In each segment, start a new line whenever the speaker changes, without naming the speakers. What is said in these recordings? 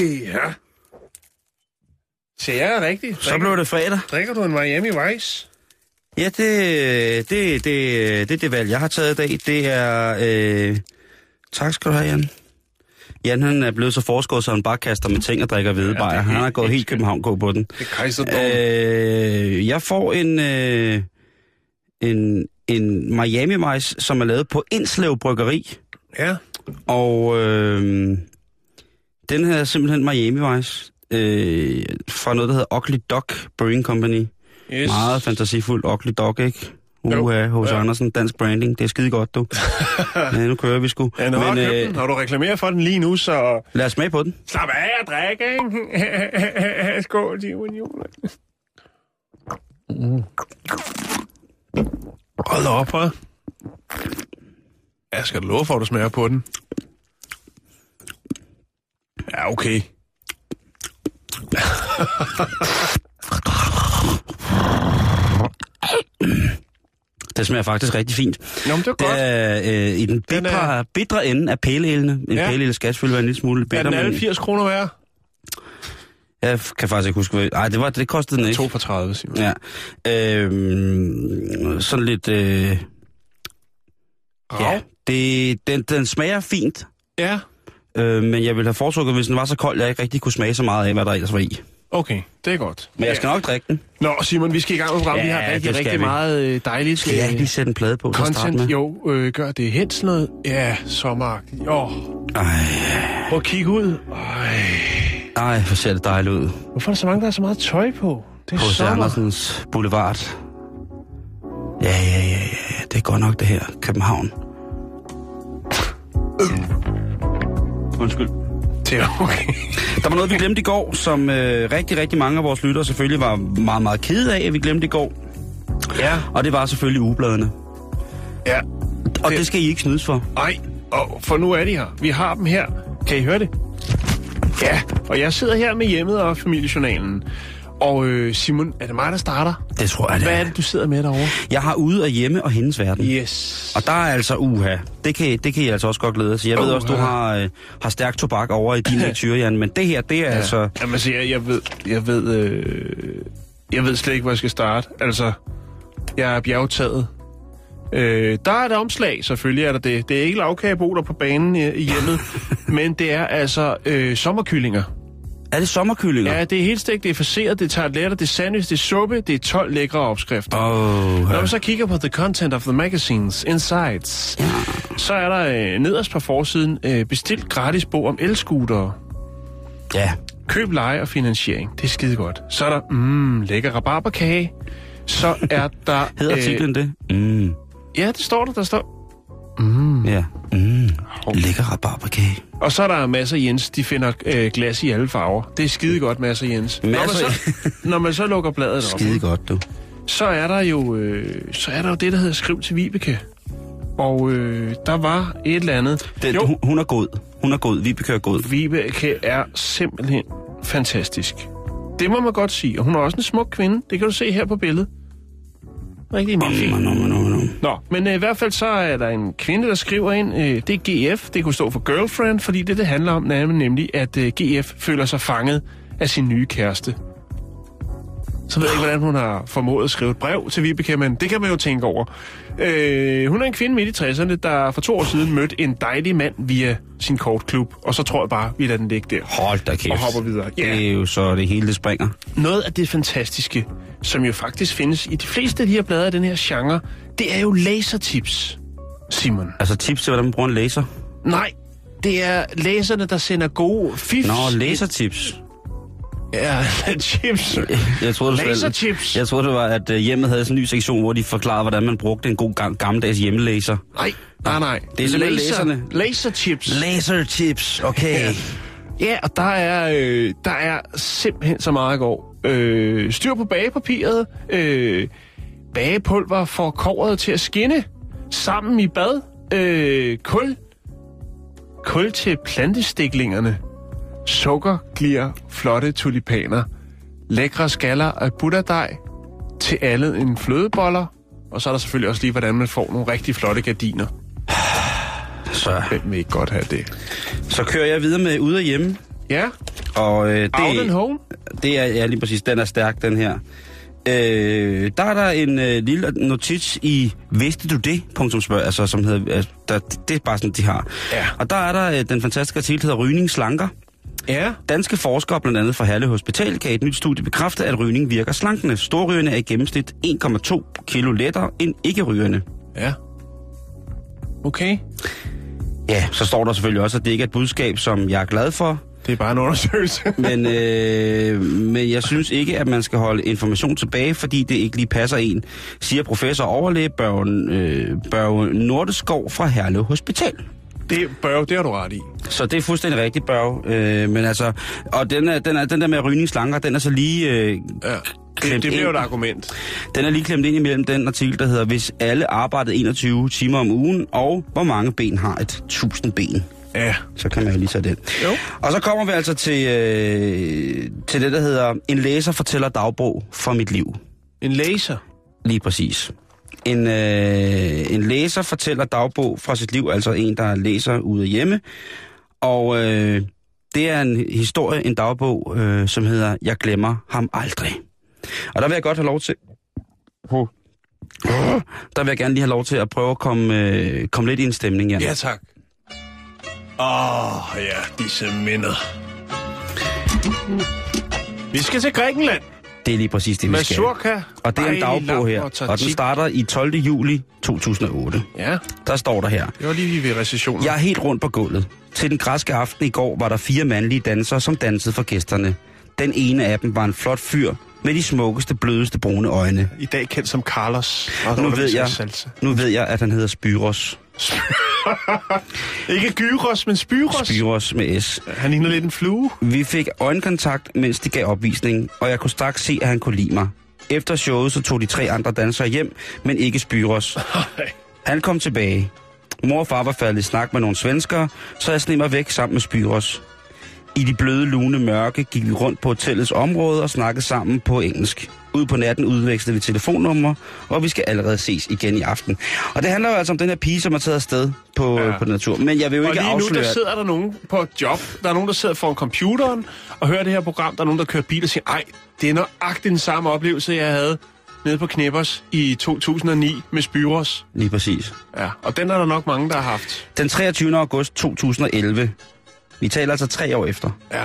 Ja. Ser jeg rigtigt?
Så blev det fredag.
Drikker du en Miami Vice?
Ja, det, det, det, det er det valg, jeg har taget i dag. Det er... Øh, tak skal du have, Jan. Jan, han er blevet så forskåret, så han bare kaster med ting og drikker hvedebajer.
Ja, det er
han har gået
helt
København gå på den.
Det er.
Øh, jeg får en, øh, en, en Miami Vice, som er lavet på Indslev Bryggeri.
Ja.
Og øh, den her er simpelthen Miami Vice. Øh, fra noget, der hedder Ugly Duck Brewing Company.
Yes.
Meget fantasifuld Ugly Dog, ikke? Uha, hos
Ja.
Andersen, dansk branding. Det er skide godt, du. ja, nu kører vi sgu.
Ja, nu har,
Men
den,
øh,
og du reklamerer for den lige nu, så
lad os smage på den.
slap af og drik, ikke? Skål, Simon Jul. Mm. Hold op, hva'? Jeg skal love for, at du smager på den. Ja, okay.
Det smager faktisk rigtig fint.
Nå, men det er
Det
godt.
er øh, i den
Den
bitre,
er-
bitre ende af pæleælene. En
Ja.
pæleæl skal selvfølgelig være en lille smule
Er
bitter,
den alle
men
80 kroner værd?
jeg kan faktisk ikke huske, hvad... Ej, det, var, det kostede den ikke.
2 for 30, Simon.
Ja. Øhm, sådan lidt... Øh, ja, det, den, den smager fint,
Ja,
øh, men jeg ville have foretrukket, hvis den var så kold, jeg ikke rigtig kunne smage så meget af, hvad der ellers var i.
okay. Det er godt.
Men jeg skal nok drikke den.
Nå, Simon, vi skal i gang med programmet. vi
Ja,
har rigtig, rigtig
vi.
meget øh, dejligt.
Skal jeg
øh,
ikke lige sætte en plade på til at starte med?
Content, jo, øh, gør det sådan noget. Ja, sommeragtigt. Åh,
Ej,
prøv at kigge ud. Ej,
ej, hvor ser det dejligt ud.
hvorfor er der så mange, der har så meget tøj på? Det er
H.C.
sommer.
Andersens Boulevard. Ja, ja, ja, ja, det er godt nok det her. København. Undskyld.
Det er okay.
Der var noget, vi glemte i går, som øh, rigtig, rigtig mange af vores lyttere selvfølgelig var meget, meget kede af, at vi glemte i går.
Ja,
Og det var selvfølgelig ugebladene.
ja.
Og
Det-
det skal I ikke snydes for.
Ej, og for nu er de her. Vi har dem her. Kan I høre det? Ja, og jeg sidder her med hjemmet og familiejournalen. Og øh, Simon, er det mig, der starter?
Det tror jeg, det
Hvad
er.
det, du sidder med derovre?
Jeg har ude og hjemme og hendes verden.
Yes.
Og der er altså uha. Det kan, det kan I altså også godt glæde sig. Jeg ved
Uha.
også, du har, øh, har stærk tobak over i din lektyre, Jan, men det her, det er ja. altså...
Jamen, altså, jeg, jeg ved, jeg ved, øh, jeg ved slet ikke, hvor jeg skal starte. Altså, jeg er bjergtaget. Øh, der er et omslag, selvfølgelig er der det. Det er ikke lavkageboler på banen i, i hjemmet, men det er altså øh, sommerkyllinger.
Er det sommerkyllinger?
Ja, det er helt stegt, det er faceret, det er tarteletter, det er sandwich, det er suppe, det er 12 lækre opskrifter.
Åh,
Når man så kigger på the content of the magazines, insights, ja. så er der øh, nederst på forsiden øh, bestilt gratis bog om elskutere.
ja.
Køb, leje og finansiering. Det er skide godt. Så er der, mm, lækker rabarberkage. Så er der...
Hedder artiklen det? Mm,
Ja, det står der, der står.
Ja. Mm, lækker rabarberkage.
Og så er der masser Jens, de finder øh, glas i alle farver. Det er skide godt, masser Jens. Når man,
Masser-
så, når man så lukker bladet op,
Skide godt, du.
så er der jo øh, så er der jo det, der hedder Skriv til Vibeke. Og øh, der var et eller andet.
Det,
jo,
hun, er god. Hun er god. Vi er god.
Vibeke er simpelthen fantastisk. Det må man godt sige. Og hun er også en smuk kvinde. Det kan du se her på billedet. Rigtig meget fint.
Nå,
men øh, i hvert fald så er der en kvinde, der skriver ind, øh, det er GF, det kunne stå for girlfriend, fordi det, det handler om, nemlig, at øh, GF føler sig fanget af sin nye kæreste. Så ved jeg ikke, hvordan hun har formået at skrive et brev til Vibeke, men det kan man jo tænke over. Øh, hun er en kvinde midt i 60'erne, der for to år siden mødte en dejlig mand via sin kortklub, og så tror jeg bare, vi lader den ligge der.
Hold da kæft.
Og hopper videre. Ja.
Det er jo så det hele, det springer.
Noget af det fantastiske, som jo faktisk findes i de fleste af de her blade af den her genre, det er jo lasertips, Simon.
Altså tips til, hvordan man bruger en laser.
Nej, det er læserne, der sender gode fifs.
Nå, lasertips.
Ja, chips.
Jeg troede, var,
Laserchips.
jeg troede, det var, at øh, hjemmet havde sådan en ny sektion, hvor de forklarede, hvordan man brugte en god gam- gammeldags hjemmelæser.
Nej, nej, nej.
Det er simpelthen laserne.
Laserchips.
Laserchips, okay.
Ja, og der er, øh, der er simpelthen så meget i går. Øh, styr på bagepapiret. Øh, bagepulver får kåret til at skinne. Sammen i bad. Øh, kul. Kul til plantestiklingerne. Sukker glier flotte tulipaner. Lækre skaller af butterdej til alle en flødeboller. Og så er der selvfølgelig også lige, hvordan man får nogle rigtig flotte gardiner.
Så,
Hvem vil ikke godt have det?
så kører jeg videre med ude og hjemme.
Ja,
Og øh,
out and
det,
home.
det er ja, lige præcis, den er stærk, den her. Øh, der er der en øh, lille notits i vidste du det? Punktum spørg, altså, som hedder, altså, der, det er bare sådan, de har.
Ja.
Og der er der øh, den fantastiske artikel, der hedder Rygning slanker.
Ja,
Danske forskere, blandt andet fra Herlev Hospital, kan i et nyt studie bekræfte, at rygning virker slankende. Storrygerne er i gennemsnit 1,2 kilo lettere end ikke-rygerne.
ja. Okay.
Ja, så står der selvfølgelig også, at det ikke er et budskab, som jeg er glad for.
Det er bare en undersøgelse.
Men, øh, men jeg synes ikke, at man skal holde information tilbage, fordi det ikke lige passer en, siger professor overlæge Børge, øh, Børge Nordeskov fra Herlev Hospital.
Det, Børge, det har du ret i.
Så det er fuldstændig rigtigt, Børge. Øh, men altså, og den, er, den, er, den der med rygningslanger, den er så lige... Øh,
Ja. Det, det bliver jo et argument.
Den er lige klemt ind imellem den artikel, der hedder, hvis alle arbejdede 21 timer om ugen, og hvor mange ben har et 1000 ben.
Ja.
Så kan man jo lige tage den.
Jo.
Og så kommer vi altså til, øh, til det, der hedder, en læser fortæller dagbog fra mit liv.
En laser.
Lige præcis. En, øh, en læser fortæller dagbog fra sit liv, altså en, der læser ude af hjemme. Og øh, det er en historie, en dagbog, øh, som hedder Jeg glemmer ham aldrig. Og der vil jeg godt have lov til... Oh. Der vil jeg gerne lige have lov til at prøve at komme, øh, komme lidt i en stemning, Jan.
Ja, tak. Åh, oh, ja, disse minder. Vi skal til Grækenland.
Det er lige præcis det, vi skal.
Mazurka.
Og det er en dagbog her,
og
den starter i 12. juli 2008.
Ja,
Der står der her.
det var lige ved recessionen.
Jeg er helt rundt på gulvet. Til den græske aften i går var der fire mandlige dansere, som dansede for gæsterne. Den ene af dem var en flot fyr med de smukkeste, blødeste brune øjne.
I dag kendt som Carlos. Og
Nu ved, jeg,
Salsa.
nu ved jeg, at han hedder Spyros.
Ikke Gyros, men Spyros.
Spyros med S.
Han ligner lidt en flue.
Vi fik øjenkontakt, mens de gav opvisning, og jeg kunne straks se, at han kunne lide mig. Efter showet så tog de tre andre dansere hjem, men ikke Spyros. Han kom tilbage. Mor og far var faldet i snak med nogle svenskere, så jeg sneg mig væk sammen med Spyros. I de bløde, lune mørke gik vi rundt på hotellets område og snakkede sammen på engelsk. Ud på natten udvekslede vi telefonnumre, og vi skal allerede ses igen i aften. Og det handler jo altså om den her pige, som er taget afsted på,
Ja.
på natur. Men jeg vil jo
Og
ikke
lige nu, der
afsløre...
sidder der nogen på et job. Der er nogen, der sidder foran computeren og hører det her program. Der er nogen, der kører bil og siger, ej, det er nøjagtigt den samme oplevelse, jeg havde nede på Knippers i 2009 med Spyros.
Lige præcis.
Ja, og den er der nok mange, der har haft.
Den 23. august 2011. Vi taler altså tre år efter.
Ja.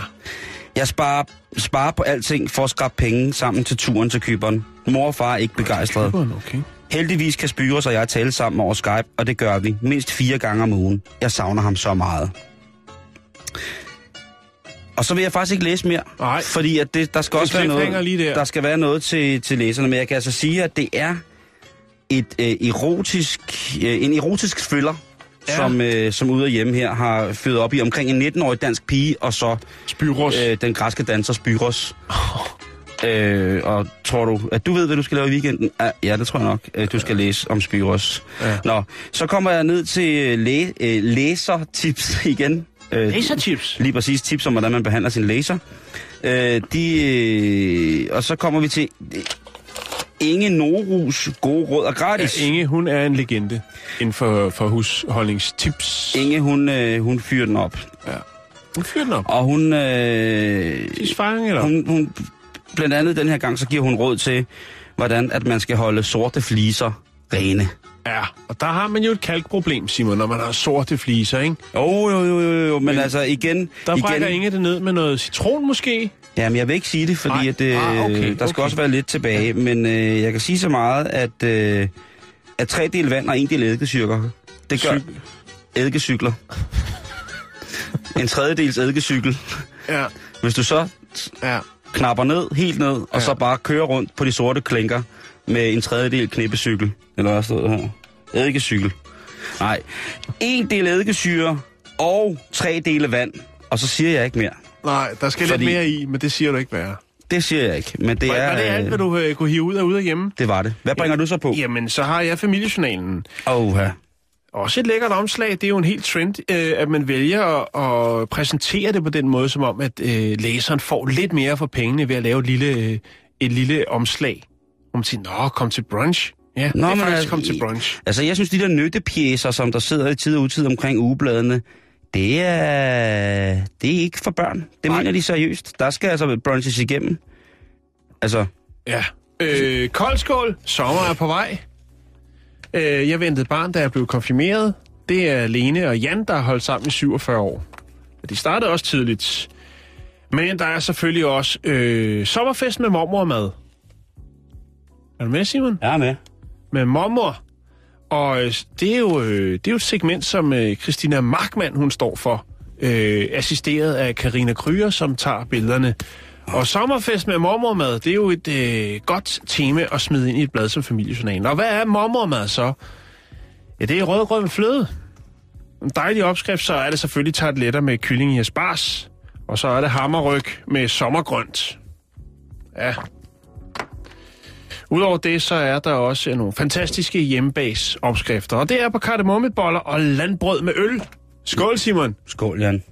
Jeg sparer, sparer på alting for at skrabe penge sammen til turen til Kyberen. Mor og far er ikke begejstrede.
Okay.
Heldigvis kan Spyros og jeg tale sammen over Skype, og det gør vi mindst fire gange om ugen. Jeg savner ham så meget. Og så vil jeg faktisk ikke læse mere.
Nej.
Fordi at det, der skal
Det
også være noget,
lige der.
der skal være noget til, til læserne. Men jeg kan altså sige, at det er et øh, erotisk, øh, en erotisk thriller,
Ja.
som, øh, som ude af hjemme her har født op i omkring en 19-årig dansk pige, og så
Spyros.
øh, den græske danser Spyros. Øh, og tror du, at du ved, hvad du skal lave i weekenden? Ah, Ja, det tror jeg nok, øh, du skal læse om Spyros.
Ja.
Nå, så kommer jeg ned til øh, læ- øh, læsertips igen. Øh,
Laserchips.
Lige præcis tips om, hvordan man behandler sin laser. Øh, de, øh, og så kommer vi til Inge Norus gode råd og gratis.
Ja, Inge, hun er en legende inden for, for husholdningstips.
Inge hun, øh, hun fyrer den op.
Ja. Hun fyrer den op.
Og hun, øh,
Tidsfange, eller?
hun, hun, blandt andet den her gang, så giver hun råd til, hvordan at man skal holde sorte fliser rene.
Ja, og der har man jo et kalkproblem, Simon, når man har sorte fliser, ikke?
Jo, jo, jo, jo, jo, men, men altså igen...
Der brækker
igen,
Inge det ned med noget citron måske.
Jamen, jeg vil ikke sige det, fordi
Nej.
at, øh,
Ah, okay,
der skal
okay.
også være lidt tilbage. Men øh, jeg kan sige så meget, at, øh, at tre del vand og en del eddikesykker, det gør eddikecykler. en tredjedels eddikecykel.
Ja,
Hvis du så
ja.
knapper ned, helt ned, og
Ja.
så bare kører rundt på de sorte klinker med en tredjedel knippecykel. Eller hvad stod der her? Eddikecykel. Nej. En del eddikesyre og tre dele vand. Og så siger jeg ikke mere.
Nej, der skal
Fordi-
lidt mere i, men det siger du ikke være.
Det siger jeg ikke, men det
Var,
er...
var det alt,
øh,
hvad du øh, kunne hive ud af ude af hjemme?
Det var det. Hvad bringer du så på?
Jamen, så har jeg familiejournalen.
Åh, ja.
Også et lækkert omslag. Det er jo en helt trend, øh, at man vælger at, at præsentere det på den måde, som om, at øh, læseren får lidt mere for pengene ved at lave et lille, øh, et lille omslag. Hvor man siger, nå, kom til brunch. Ja, Nå, det er faktisk
altså,
kom til brunch.
Altså, jeg synes, de der nyttepjæser, som der sidder i tid og utid omkring ugebladene, det er, det er ikke for børn. Det
Nej.
mener de seriøst. Der skal altså brunches igennem. Altså,
Ja. Øh, koldskål. Sommer er på vej. Øh, jeg ventede barn, da jeg blev konfirmeret. Det er Lene og Jan, der har holdt sammen i 47 år. De startede også tidligt. Men der er selvfølgelig også øh, sommerfest med mormor og mad. Er du med, Simon?
jeg er med.
Med mormor. Og øh, det er jo, øh, det er jo et segment, som øh, Christina Markmann, hun står for. Øh, assisteret af Karina Kryer, som tager billederne. Og sommerfest med mormormad, det er jo et øh, godt tema at smide ind i et blad som familiejournalen. Og hvad er mormormad så? Ja, det er rødgrød med fløde. En dejlig opskrift, så er det selvfølgelig tarteletter med kylling i asparges. Og så er det hammerryg med sommergrønt. Ja. Udover det, så er der også nogle fantastiske hjemmebags opskrifter. Og det er på kardemommeboller og landbrød med øl. Skål, Simon.
Skål, Jan.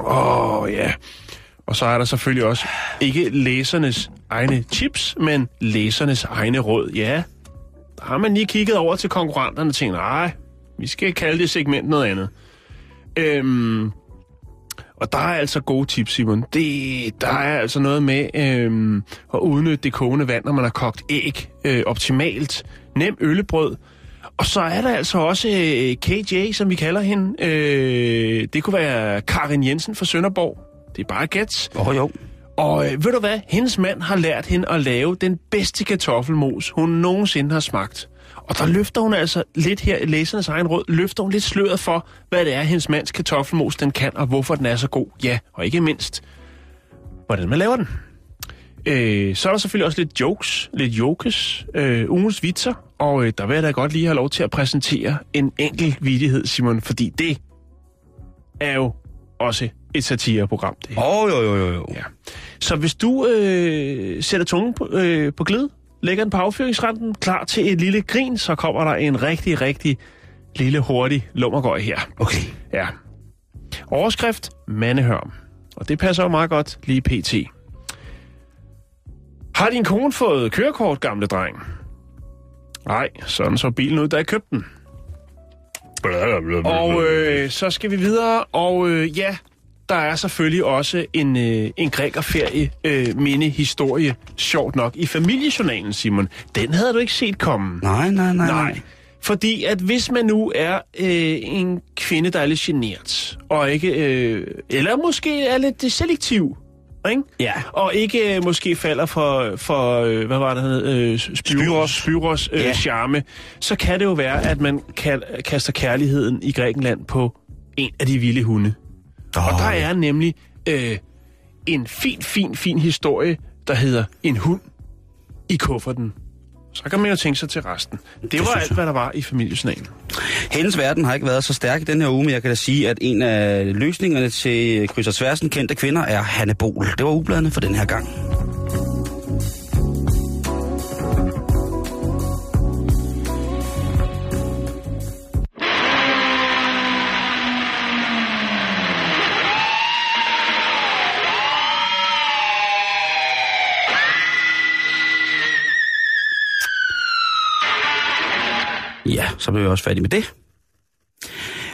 Åh, oh, ja. Og så er der selvfølgelig også ikke læsernes egne chips, men læsernes egne råd. Ja, der har man lige kigget over til konkurrenterne og tænkt, nej, vi skal kalde det segment noget andet. Øhm, og der er altså gode tips, Simon. Det, der er altså noget med øhm, at udnytte det kogende vand, når man har kogt æg øh, optimalt. Nem øllebrød. Og så er der altså også øh, KJ, som vi kalder hende. Øh, det kunne være Karin Jensen fra Sønderborg. Det er bare gæt.
Åh, oh, jo.
Og øh, ved du hvad? Hendes mand har lært hende at lave den bedste kartoffelmos, hun nogensinde har smagt. Og der løfter hun altså lidt her i læsernes egen råd, løfter hun lidt sløret for, hvad det er, hendes mands kartoffelmos den kan, og hvorfor den er så god. Ja, og ikke mindst, hvordan man laver den. Øh, så er der selvfølgelig også lidt jokes, lidt jokes, øh, ugens vitser, og øh, der vil jeg da godt lige have lov til at præsentere en enkelt vidighed, Simon, fordi det er jo også et satireprogram, det her.
Åh, oh, jo, jo, jo, jo.
Ja. Så hvis du øh, sætter tungen på, øh, på glid, lægger den på affyringsranden, klar til et lille grin, så kommer der en rigtig, rigtig lille, hurtig lummergøj her.
Okay.
Ja. Overskrift, mandehørm. Og det passer jo meget godt lige pt. Har din kone fået kørekort, gamle dreng? Nej, sådan så bilen ud, da jeg købte den. Og øh, så skal vi videre, og øh, ja, der er selvfølgelig også en, øh, en grækerferie øh, minde-historie, sjovt nok, i familiejournalen, Simon. Den havde du ikke set komme.
Nej, nej, nej,
Nej. Fordi at hvis man nu er øh, en kvinde, der er lidt genert, og ikke, øh, eller måske er lidt selektiv, ikke?
Ja.
Og ikke øh, måske falder for, for øh, hvad var det? Øh, Spyros, Spyros øh,
Ja.
charme, så kan det jo være, at man kan, kaster kærligheden i Grækenland på en af de vilde hunde. Og der er nemlig øh, en fin, fin, fin historie, der hedder En hund i kufferten. Så kan man jo tænke sig til resten. Det var
synes
alt, hvad der var i familiesnagen.
Hendes verden har ikke været så stærk i den her uge, men jeg kan da sige, at en af løsningerne til kryds og tværsen kendte kvinder er Hanne Bol. Det var ubladene for den her gang. Blev vi også færdige med det.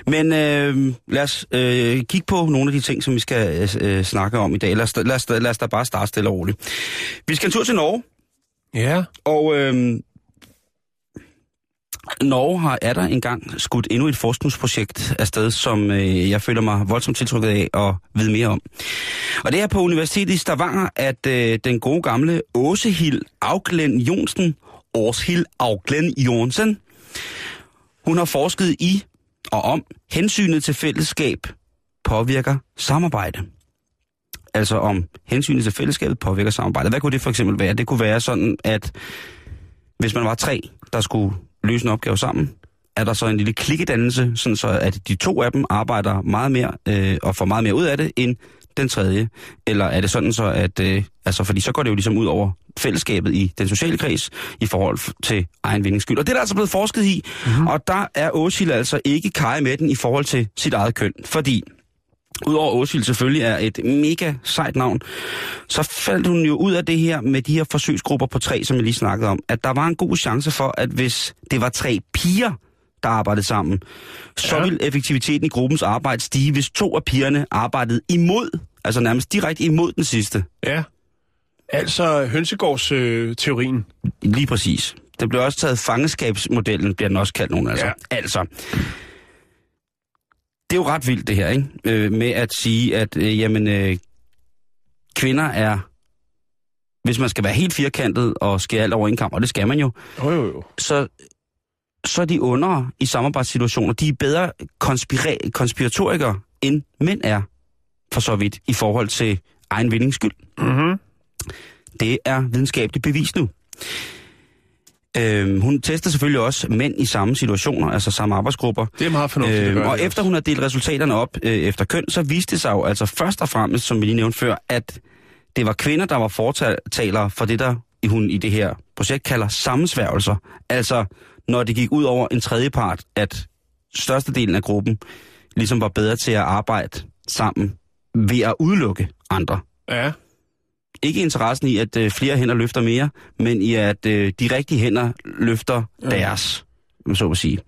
Men øh, lad os øh, kigge på nogle af de ting, som vi skal øh, snakke om i dag. Lad os, lad, os, lad os da bare starte stille og roligt. Vi skal en tur til Norge,
Ja.
og øh, Norge har er der engang skudt endnu et forskningsprojekt afsted, som øh, jeg føler mig voldsomt tiltrykket af at vide mere om. Og det er på Universitetet i Stavanger, at øh, den gode gamle Åsehild Auglen Jonsen, Åshild Auglen Jonsen, hun har forsket i og om hensynet til fællesskab påvirker samarbejde. Altså om hensynet til fællesskabet påvirker samarbejde. Hvad kunne det for eksempel være? Det kunne være sådan, at hvis man var tre, der skulle løse en opgave sammen, er der så en lille klikkedannelse, sådan så at de to af dem arbejder meget mere øh, og får meget mere ud af det, end den tredje? Eller er det sådan så, at... Øh, altså, fordi så går det jo ligesom ud over fællesskabet i den sociale kreds i forhold til egen vindings skyld. Og det er der altså blevet forsket i, mm-hmm. og der er Åsil altså ikke kaj med den i forhold til sit eget køn. Fordi Udover Åsil selvfølgelig er et mega sejt navn, så faldt hun jo ud af det her med de her forsøgsgrupper på tre, som jeg lige snakkede om, at der var en god chance for, at hvis det var tre piger, der arbejdede sammen, så
Ja.
ville effektiviteten i gruppens arbejde stige, hvis to af pigerne arbejdede imod, altså nærmest direkte imod den sidste.
Ja. Altså hønsegårds-teorien. Øh, teorien.
Lige præcis. Det blev også taget fangeskabsmodellen, bliver den også kaldt nogen altså.
Ja.
Altså, det er jo ret vildt det her, ikke? Øh, med at sige, at øh, jamen, øh, kvinder er, hvis man skal være helt firkantet og skære alt over en kamp, og det skal man jo,
jo, jo, jo.
så, så er de under i samarbejdssituationer. De er bedre konspira- konspiratorikere, end mænd er, for så vidt, i forhold til egen vindings skyld.
Mm-hmm.
Det er videnskabeligt bevis nu. Øhm, hun tester selvfølgelig også mænd i samme situationer, altså samme arbejdsgrupper.
Det er meget fornuftigt.
Øhm, og efter hun har delt resultaterne op øh, efter køn, så viste det sig jo altså først og fremmest, som vi lige nævnte før, at det var kvinder, der var fortalere for det, der hun i det her projekt kalder sammensværgelser. Altså, når det gik ud over en tredje part, at størstedelen af gruppen ligesom var bedre til at arbejde sammen ved at udelukke andre.
Ja.
Ikke interessen i, at øh, flere hænder løfter mere, men i, at øh, de rigtige hænder løfter
Ja.
deres, så at sige.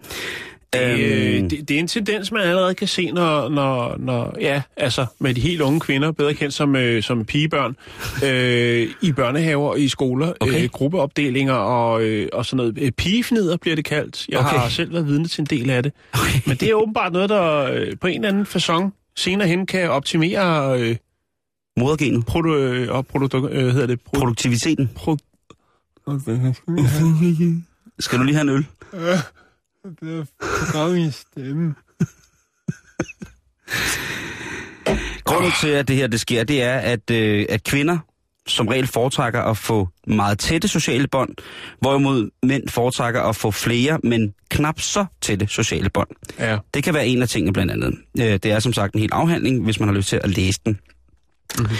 Det, øh,
Øhm,
det, det er en tendens, man allerede kan se, når, når, når ja, altså med de helt unge kvinder, bedre kendt som, øh, som pigebørn, øh, i børnehaver og i skoler,
Okay.
øh, gruppeopdelinger og, øh, og sådan noget. Øh, Pigefnider bliver det kaldt. Jeg
Okay.
har selv været vidne til en del af det.
Okay.
Men det er åbenbart noget, der øh, på en eller anden façon senere hen kan optimere øh,
Modergenet.
produ, øh, og produ, øh, hedder det, produ,
Produktiviteten.
pro,
Skal du lige have en øl?
Det er min stemme.
Grunden til, at det her det sker, det er, at, øh, at kvinder som regel foretrækker at få meget tætte sociale bånd, hvorimod mænd foretrækker at få flere, men knap så tætte sociale bånd.
Ja.
Det kan være en af tingene blandt andet. Øh, Det er som sagt en hel afhandling, hvis man har lyst til at læse den. Mm-hmm.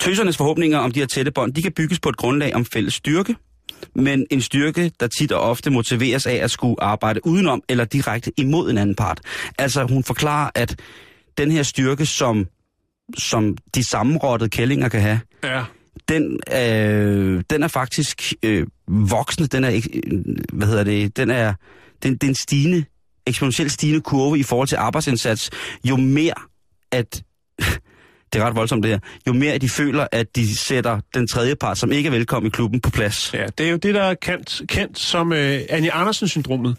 Tøsernes forhåbninger om de her tætte bånd, de kan bygges på et grundlag om fælles styrke, men en styrke, der tit og ofte motiveres af at skulle arbejde udenom eller direkte imod en anden part. Altså hun forklarer, at den her styrke, som, som de sammenrottede kællinger kan have,
Ja.
den, øh, den er faktisk øh, voksende. Den er, ikke- øh, hvad hedder det, den er, den, det er en stigende, eksponentielt stigende kurve i forhold til arbejdsindsats. Jo mere, at, det er ret voldsomt det her, jo mere de føler, at de sætter den tredje part, som ikke er velkommen i klubben, på plads.
Ja, det er jo det, der er kendt, kendt som øh, Anja Andersen-syndromet.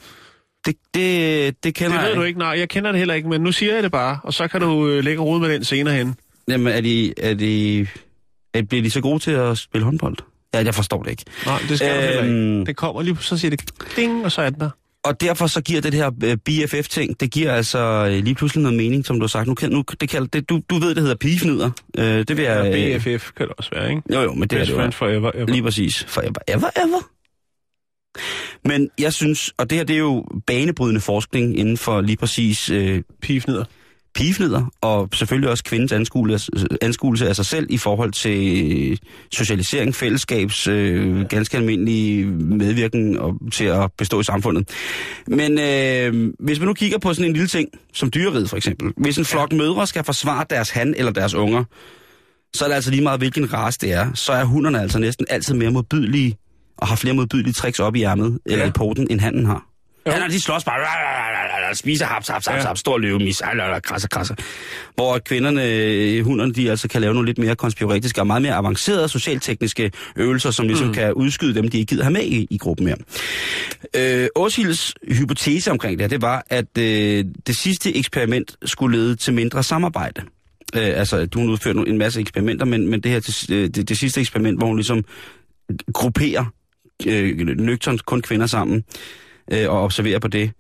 Det, det, det kender
Det ved
jeg
du ikke, nej. Jeg kender det heller ikke, men nu siger jeg det bare, og så kan du øh, lægge rod med den senere hen.
Jamen, er de, er de, er, bliver de så gode til at spille håndbold? Ja, jeg forstår det ikke.
Nej, det skal øhm... du heller
Øhm.
ikke. Det kommer lige, så siger det ding, og så er den der.
Og derfor så giver det her øh, BFF-ting, det giver altså øh, lige pludselig noget mening, som du har sagt. Nu, nu det kalder, det, du, du ved, det hedder pigefnider. Øh, det vil jeg...
Ja,
øh,
BFF kan det også være, ikke?
Jo, jo, men det er
Best
det jo.
forever, ever.
Lige præcis. Forever, ever, ever. Men jeg synes, og det her det er jo banebrydende forskning inden for lige præcis øh,
Pigefnider.
Pigefnider, og selvfølgelig også kvindens anskuelse, anskuelse af sig selv i forhold til øh, socialisering, fællesskabs, øh, ganske almindelig medvirken og, til at bestå i samfundet. Men øh, hvis man nu kigger på sådan en lille ting, som dyreriget for eksempel. Hvis en flok mødre skal forsvare deres han eller deres unger, så er det altså lige meget, hvilken race det er, så er hunderne altså næsten altid mere modbydelige og har flere modbydelige tricks op i ærmet eller
Ja.
i poten, end handen har.
Jo.
Ja, de slås bare, spiser haps, haps, haps,
Ja.
haps, stor løvemis, krasser, krasser. Hvor kvinderne, øh, hunderne, de altså kan lave nogle lidt mere konspiratiske og meget mere avancerede socialtekniske øvelser, som ligesom mm. kan udskyde dem, de ikke gider have med i, i gruppen mere. Øh, Åshilds hypotese omkring det her, det var, at øh, det sidste eksperiment skulle lede til mindre samarbejde. Øh, altså, hun udførte en masse eksperimenter, men, men det her det, det, det sidste eksperiment, hvor hun ligesom grupperer øh, nøgternt kun kvinder sammen øh, og observerer på det.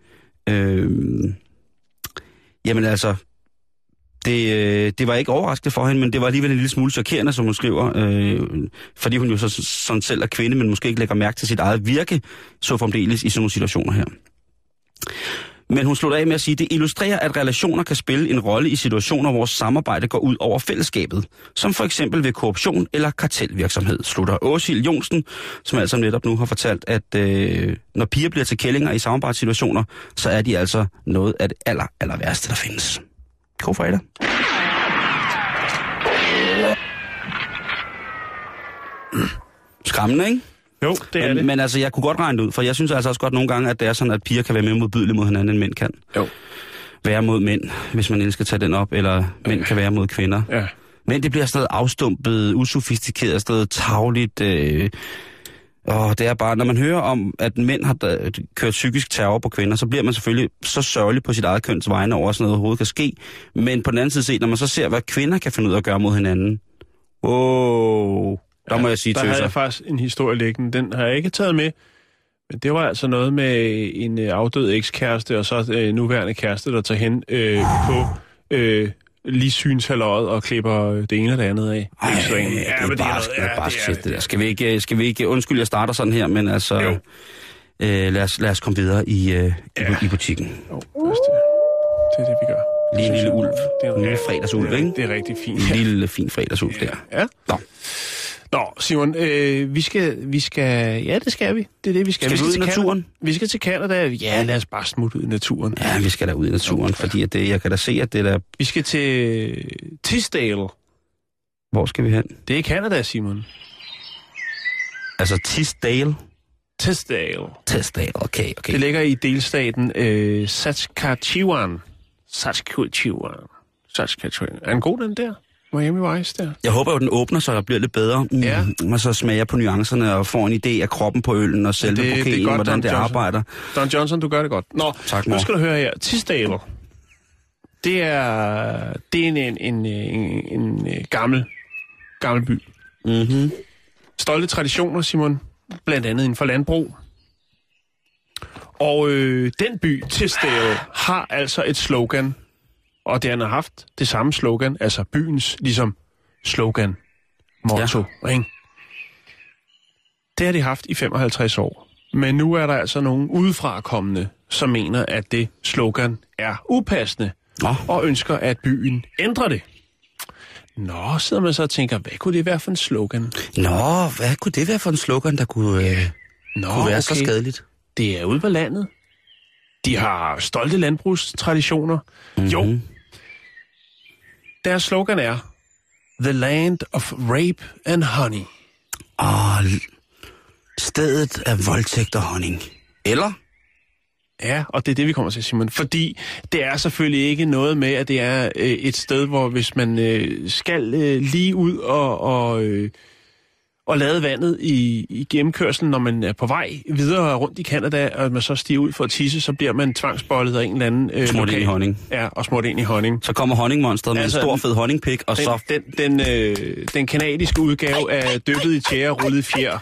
Øh, jamen altså, det, øh, det var ikke overraskende for hende, men det var alligevel en lille smule chokerende, som hun skriver, øh, fordi hun jo så, sådan selv er kvinde, men måske ikke lægger mærke til sit eget virke, så fremdeles i sådan nogle situationer her. Men hun slutter af med at sige, at det illustrerer, at relationer kan spille en rolle i situationer, hvor samarbejde går ud over fællesskabet, som for eksempel ved korruption eller kartelvirksomhed, slutter Åsild Jonsen, som altså netop nu har fortalt, at øh, når piger bliver til kællinger i samarbejdssituationer, så er de altså noget af det aller, aller værste, der findes. God fredag. Skræmmende, ikke?
Jo, det er
men,
det.
men altså, jeg kunne godt regne det ud, for jeg synes altså også godt nogle gange, at det er sådan, at piger kan være mere modbydelige mod hinanden, end mænd kan.
Jo.
Være mod mænd, hvis man endelig skal tage den op, eller mænd kan være mod kvinder.
Ja.
Men det bliver noget afstumpet, usofistikeret, sådan noget tagligt. Øh, og det er bare, når man hører om, at mænd har kørt psykisk terror på kvinder, så bliver man selvfølgelig så sørgelig på sit eget køns vegne over, at sådan noget overhovedet kan ske. Men på den anden side set, når man så ser, hvad kvinder kan finde ud af at gøre mod hinanden, wow, der ja, må jeg sige
Der
til
havde
sig.
jeg faktisk en historie liggende. Den har jeg ikke taget med. Men det var altså noget med en øh, afdød ekskæreste, og så øh, nuværende kæreste, der tager hen øh, på øh, lige synshaløjet og klipper øh, det ene og det andet af.
Ej,
så
det er bare, det er bare shit, det der. Skal vi ikke, skal vi ikke, undskyld, jeg starter sådan her, men altså,
Jo.
øh, lad, os, lad os komme videre i, øh, i,
Ja.
i butikken.
Jo, det, er det. vi gør.
Lige en lille ulv.
Det er,
En lille fredagsulv, ikke?
Det er rigtig fint.
En lille fin fredagsulv der.
Ja.
Nå.
Nå, Simon, øh, vi, skal, vi skal... Ja, det skal vi. Det er det, vi skal.
Skal vi ud i naturen?
Canada. Vi skal til Canada. Ja, lad os bare smutte ud i naturen.
Ja, vi skal da ud i naturen, fordi at det, jeg kan da se, at det der...
Vi skal til Tisdale.
Hvor skal vi hen?
Det er i Canada, Simon.
Altså Tisdale?
Tisdale.
Tisdale, okay, okay.
Det ligger i delstaten øh, Saskatchewan. Saskatchewan. Saskatchewan. Er den god, den der? Miami Vice der?
Jeg håber jo, den åbner, så der bliver lidt bedre. Mm,
Ja.
Og så smager på nuancerne og får en idé af kroppen på øllen og selve
det- det er
bouqueten,
godt,
hvordan
Don
det
Johnson.
arbejder.
Don Johnson, du gør det godt. Nå,
Tak,
nu
mor.
skal du høre her. Tisdale. Det er, det er en, en, en, en, en, en gammel, gammel by.
Mm-hmm.
Stolte traditioner, Simon. Blandt andet inden for landbrug. Og øh, den by, Tisdale, har altså et slogan. Og det han har haft det samme slogan, altså byens ligesom slogan, motto, ja. ikke? Det har de haft i 55 år. Men nu er der altså nogen udefra kommende, som mener, at det slogan er upassende,
Nå.
og ønsker, at byen ændrer det. Nå, sidder man så og tænker, hvad kunne det være for en slogan?
Nå, hvad kunne det være for en slogan, der kunne, øh,
Nå,
kunne være så skadeligt?
Det er ude på landet. De har stolte landbrugstraditioner. Mm-hmm. Jo. Deres slogan er The Land of Rape and Honey.
Og stedet er voldtægt og honning. Eller?
Ja, og det er det, vi kommer til, Simon. Fordi det er selvfølgelig ikke noget med, at det er øh, et sted, hvor hvis man øh, skal øh, lige ud og, og, øh, og lade vandet i, i gennemkørselen, når man er på vej videre rundt i Canada, og man så stiger ud for at tisse, så bliver man tvangsbollet af en eller anden... Øh,
Smurt ind i honning.
Ja, og smurt ind i honning.
Så kommer honningmonstret med
Altså,
en stor fed honningpik, og
Den,
så...
den, den, øh, den kanadiske udgave af dyppet i tjære og rullet i fjer.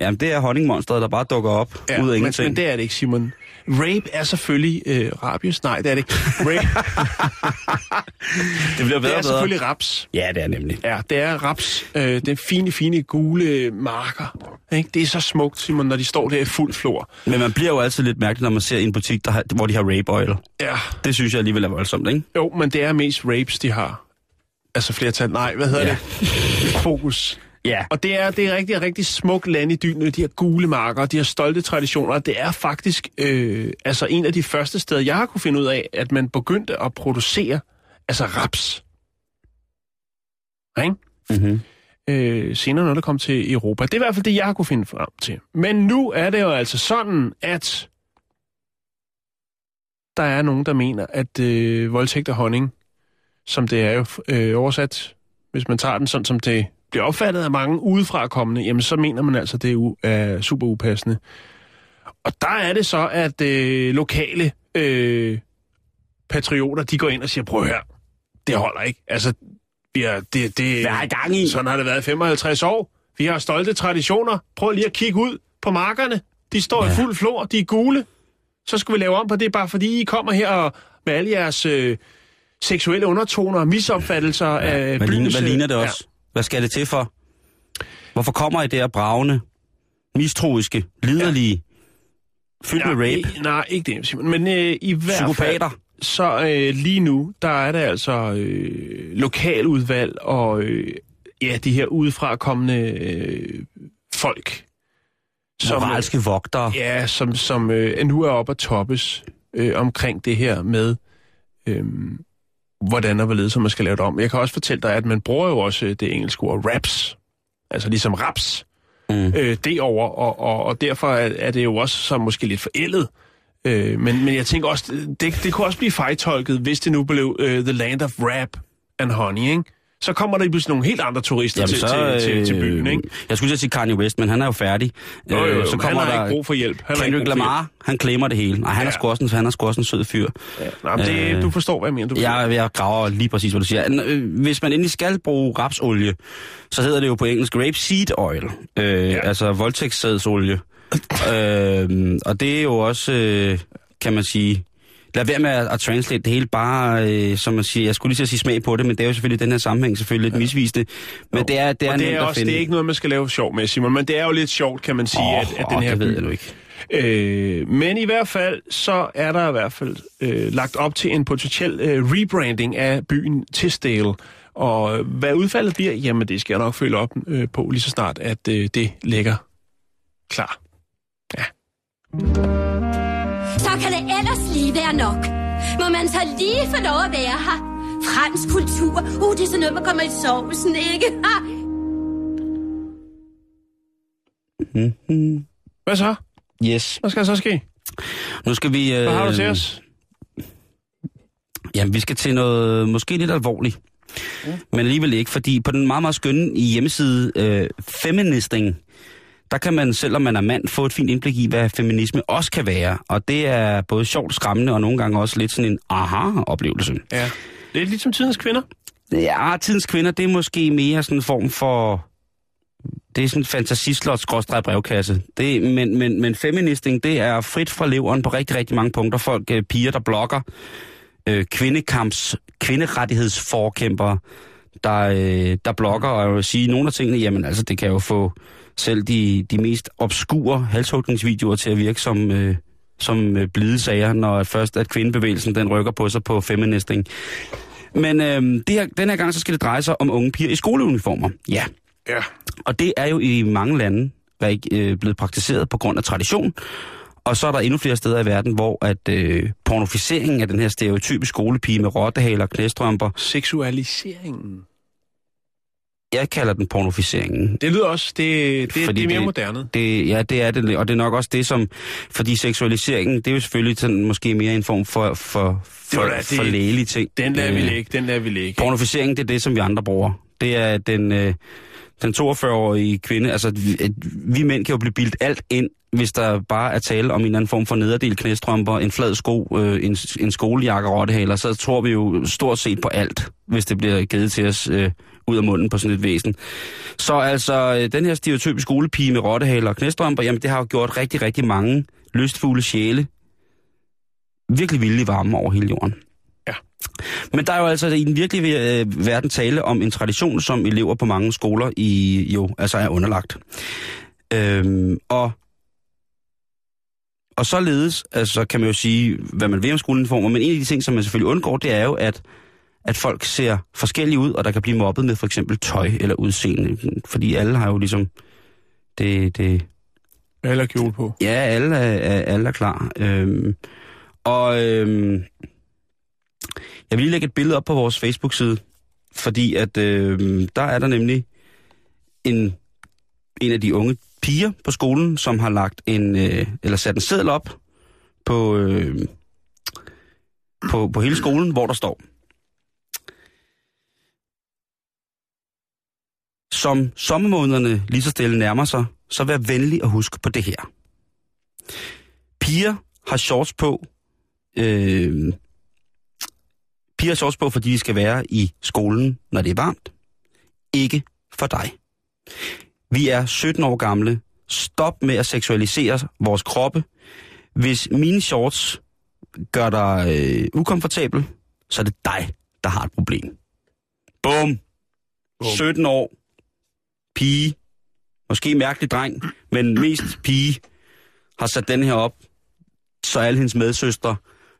Jamen, det er honningmonstret, der bare dukker op ud af
men,
ingenting.
men det er det ikke, Simon. Rape er selvfølgelig øh, rabies. Nej, det er det ikke. Rape,
det bliver
det
bedre
er
og bedre.
selvfølgelig raps.
Ja, det er nemlig.
Ja, det er raps. Øh, den fine, fine gule marker. Ikke? Det er så smukt, Simon, når de står der i fuld flor.
Men man bliver jo altid lidt mærkelig, når man ser en butik, der har, hvor de har rape oil.
Ja,
Det synes jeg alligevel er voldsomt, ikke?
jo, men det er mest rapes, de har. Altså flertal. Nej, hvad hedder
Ja.
det? Fokus.
Ja.
Og det er, det er rigtig, rigtig smuk land i dynene, de her gule marker, de har stolte traditioner. Det er faktisk øh, altså en af de første steder, jeg har kunne finde ud af, at man begyndte at producere altså raps. Ikke?
Mm-hmm.
Øh, senere, når det kom til Europa. Det er i hvert fald det, jeg har kunne finde frem til. Men nu er det jo altså sådan, at der er nogen, der mener, at øh, voldtægt og honning, som det er jo øh, oversat, hvis man tager den sådan, som det bliver opfattet af mange udefra kommende, jamen så mener man altså, at det er, u- er super upassende. Og der er det så, at øh, lokale øh, patrioter, de går ind og siger, prøv her, det holder ikke. Altså, vi har, det, det,
Hvad er gang i?
Sådan har det været i 55 år. Vi har stolte traditioner. Prøv lige at kigge ud på markerne. De står ja. i fuld flor, de er gule. Så skal vi lave om på det, bare fordi I kommer her og med alle jeres øh, seksuelle undertoner, misopfattelser ja. af
Hvad, ligner, hvad ligner det
ja.
Hvad skal det til for? Hvorfor kommer I der bravende, mistroiske, liderlige, fyldt
Ja,
med rape,
i- Nej, ikke det, Simon. Men øh, i hvert fald,
psykopater?
så øh, lige nu, der er der altså øh, lokaludvalg og øh, ja, de her udefra kommende øh, folk.
Moralske vogtere?
Ja, som, som øh, nu er oppe at toppes øh, omkring det her med, øh, hvordan og hvorledes man skal lave det om. Jeg kan også fortælle dig, at man bruger jo også øh, det engelske ord raps, altså ligesom raps,
Mm.
øh, derover og, og, og derfor er, er det jo også så måske lidt forældet. Øh, men, men jeg tænker også, det, det kunne også blive fejtolket, hvis det nu blev øh, The Land of Rap and Honey, ikke? Så kommer der pludselig nogle helt andre turister
Jamen,
til,
så,
til, til, til byen, ikke?
Jeg skulle sige Kanye West, men han er jo færdig.
Jo, jo, jo,
Øh, så
men
kommer
han har
der
ikke brug for hjælp. Han
Kendrick Lamar, han klemmer det hele. Nej, han, er
Ja.
sgu også en, han er sgu også en sød fyr.
Ja, men det,
Øh,
du forstår, hvad jeg mener. Du
Jeg, jeg graver lige præcis, hvad du siger. Øh, Hvis man endelig skal bruge rapsolie, så hedder det jo på engelsk rapeseed oil. Øh, ja. Altså voldtægtssædsolie. øh, og det er jo også, øh, kan man sige... Lad være med at, at translate det hele bare, øh, som man siger, jeg skulle lige at sige smag på det, men det er jo selvfølgelig den her sammenhæng selvfølgelig lidt misvisende. Men
Jo.
det er, det er
og det er, også,
finde.
det er ikke noget, man skal lave sjov med, Simon, men det er jo lidt sjovt, kan man sige,
Åh,
at, at den her
det ved
by...
jeg nu ikke.
Øh, men i hvert fald, så er der i hvert fald øh, lagt op til en potentiel øh, rebranding af byen Tisdale. Og øh, hvad udfaldet bliver, jamen det skal jeg nok følge op øh, på lige så snart, at øh, det ligger klar.
Så ellers lige være nok. Må man så lige få lov at være her? Fransk kultur. Uh, det er sådan noget, man kommer i sovsen, ikke? Ha?
Mm-hmm.
Hvad så?
Yes.
Hvad skal der så ske?
Nu skal vi... Øh,
Hvad har du til os?
Jamen, vi skal til noget måske lidt alvorligt. Mm. Men alligevel ikke, fordi på den meget, meget skønne hjemmeside øh, Feministing, der kan man, selvom man er mand, få et fint indblik i, hvad feminisme også kan være. Og det er både sjovt, skræmmende og nogle gange også lidt sådan en aha-oplevelse.
Ja. Lidt ligesom tidens kvinder.
Ja, tidens kvinder, det er måske mere sådan en form for... Det er sådan en fantasislot brevkasse. Det, men, men, men feministing, det er frit fra leveren på rigtig, rigtig mange punkter. Folk, øh, piger, der blogger, øh, kvindekamps, kvinderettighedsforkæmpere, der, øh, der blogger, og jeg vil sige, nogle af tingene, jamen altså, det kan jo få selv de, de mest obskure halshugningsvideoer til at virke som, øh, som øh, blide sager, når først at kvindebevægelsen den rykker på sig på feministing. Men øh, det her, den her gang, så skal det dreje sig om unge piger i skoleuniformer. Ja,
Ja.
og det er jo i mange lande rig- øh, blevet praktiseret på grund af tradition. Og så er der endnu flere steder i verden, hvor at øh, pornoficeringen af den her stereotype skolepige med rottehaler og knæstrømper,
Seksualiseringen.
jeg kalder den pornoficeringen.
Det lyder også, det, det,
Fordi
det er mere
det-
moderne.
Det, ja, det er det, og det er nok også det, som... Fordi seksualiseringen, det er jo selvfølgelig sådan, måske mere en form for, for, for,
da det-
for lægelig ting.
Den lader vi
Øh,
ligge, den lader vi ligge.
Pornoficering, det er det, som vi andre bruger. Det er den, øh, den 42-årige kvinde. Altså, vi, vi mænd kan jo blive bildt alt ind, hvis der bare er tale om en eller anden form for nederdel knæstrømper, en flad sko, øh, en, en skolejakke rottehaler, så tror vi jo stort set på alt, hvis det bliver givet til os øh, ud af munden på sådan et væsen. Så altså, øh, den her stereotype skolepige med rottehaler og knæstrømper, jamen det har jo gjort rigtig, rigtig mange lystfulde sjæle virkelig vilde varme over hele jorden.
Ja.
Men der er jo altså i den virkelige øh, verden tale om en tradition, som elever på mange skoler i jo altså er underlagt. Øhm, og og således, altså kan man jo sige, hvad man vil om skoleuniformer, men en af de ting, som man selvfølgelig undgår, det er jo, at, at folk ser forskellige ud, og der kan blive mobbet med for eksempel tøj eller udseende, fordi alle har jo ligesom det, det,
Eller kjole på.
Ja, alle er, er, alle er klar. Øhm, og øhm, jeg vil lige lægge et billede op på vores Facebook-side, fordi at øhm, der er der nemlig en, en af de unge piger på skolen, som har lagt en, øh, eller sat en seddel op på, øh, på, på hele skolen, hvor der står, Som sommermånederne lige så stille nærmer sig, så vær venlig at huske på det her. Piger har shorts på, øh, piger har shorts på, fordi de skal være i skolen, når det er varmt. Ikke for dig. Vi er 17 år gamle. Stop med at seksualisere vores kroppe. Hvis mine shorts gør dig øh, ukomfortabel, så er det dig, der har et problem. Bum!
Bum.
17 år. Pige. Måske mærkelig dreng, men mest pige har sat den her op, så alle hendes medsøstre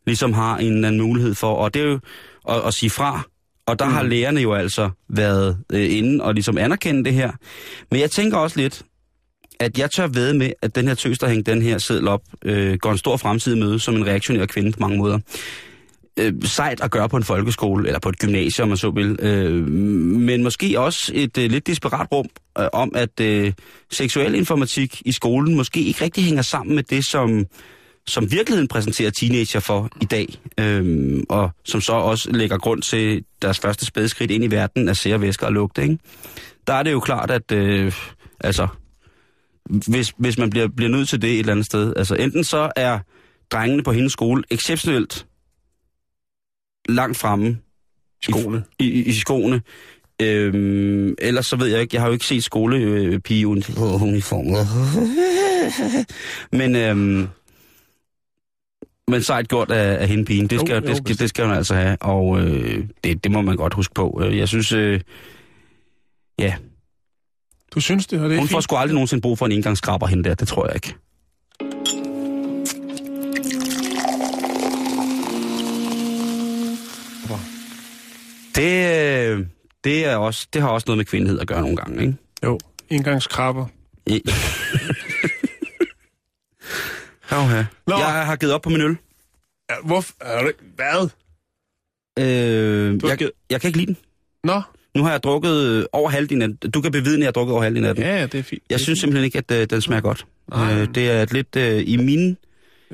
ligesom har en eller anden mulighed for, og det er jo at, at sige fra. Og der mm. har lærerne jo altså været øh, inde og ligesom anerkende det her. Men jeg tænker også lidt, at jeg tør ved med, at den her tøs, der hængte den her seddel op, øh, går en stor fremtid møde som en reaktionær kvinde på mange måder. Øh, sejt at gøre på en folkeskole, eller på et gymnasium, om man så vil. Øh, men måske også et øh, lidt desperat rum øh, om, at øh, seksuel informatik i skolen måske ikke rigtig hænger sammen med det, som som virkeligheden præsenterer teenager for i dag, øhm, og som så også lægger grund til deres første spædeskridt ind i verden af sære væsker og lugte. Ikke? Der er det jo klart, at øh, altså, hvis, hvis man bliver, bliver nødt til det et eller andet sted, altså enten så er drengene på hendes skole exceptionelt langt fremme
Skoene.
i, i, i skoene, Øhm, ellers så ved jeg ikke, jeg har jo ikke set skolepige-uniformer. Men øhm, men sejt gjort af, af hende pigen. Det skal,
Jo,
jo, det, skal, det skal hun altså have, og øh, det, det må man godt huske på. Øh, Jeg synes, øh, ja,
Du synes det, og det er
hun får
fint.
sgu aldrig nogensinde brug for en engangskrabber hende der, det tror jeg ikke. Det, øh, det, er også, det har også noget med kvindelighed at gøre nogle gange, ikke?
Jo, engangskrabber.
I...
Nå.
Jeg har givet op på min øl.
Ja, hvorfor? Er det, hvad?
Øh, jeg,
givet-
jeg kan ikke lide den.
Nå,
Nu har jeg drukket øh, over halvdelen af den. Du kan bevidne, at jeg har drukket over halvdelen af den.
ja, ja, det er fint.
Jeg synes simpelthen ikke, at øh, den smager godt.
Nej.
Øh, det er lidt øh, i mine...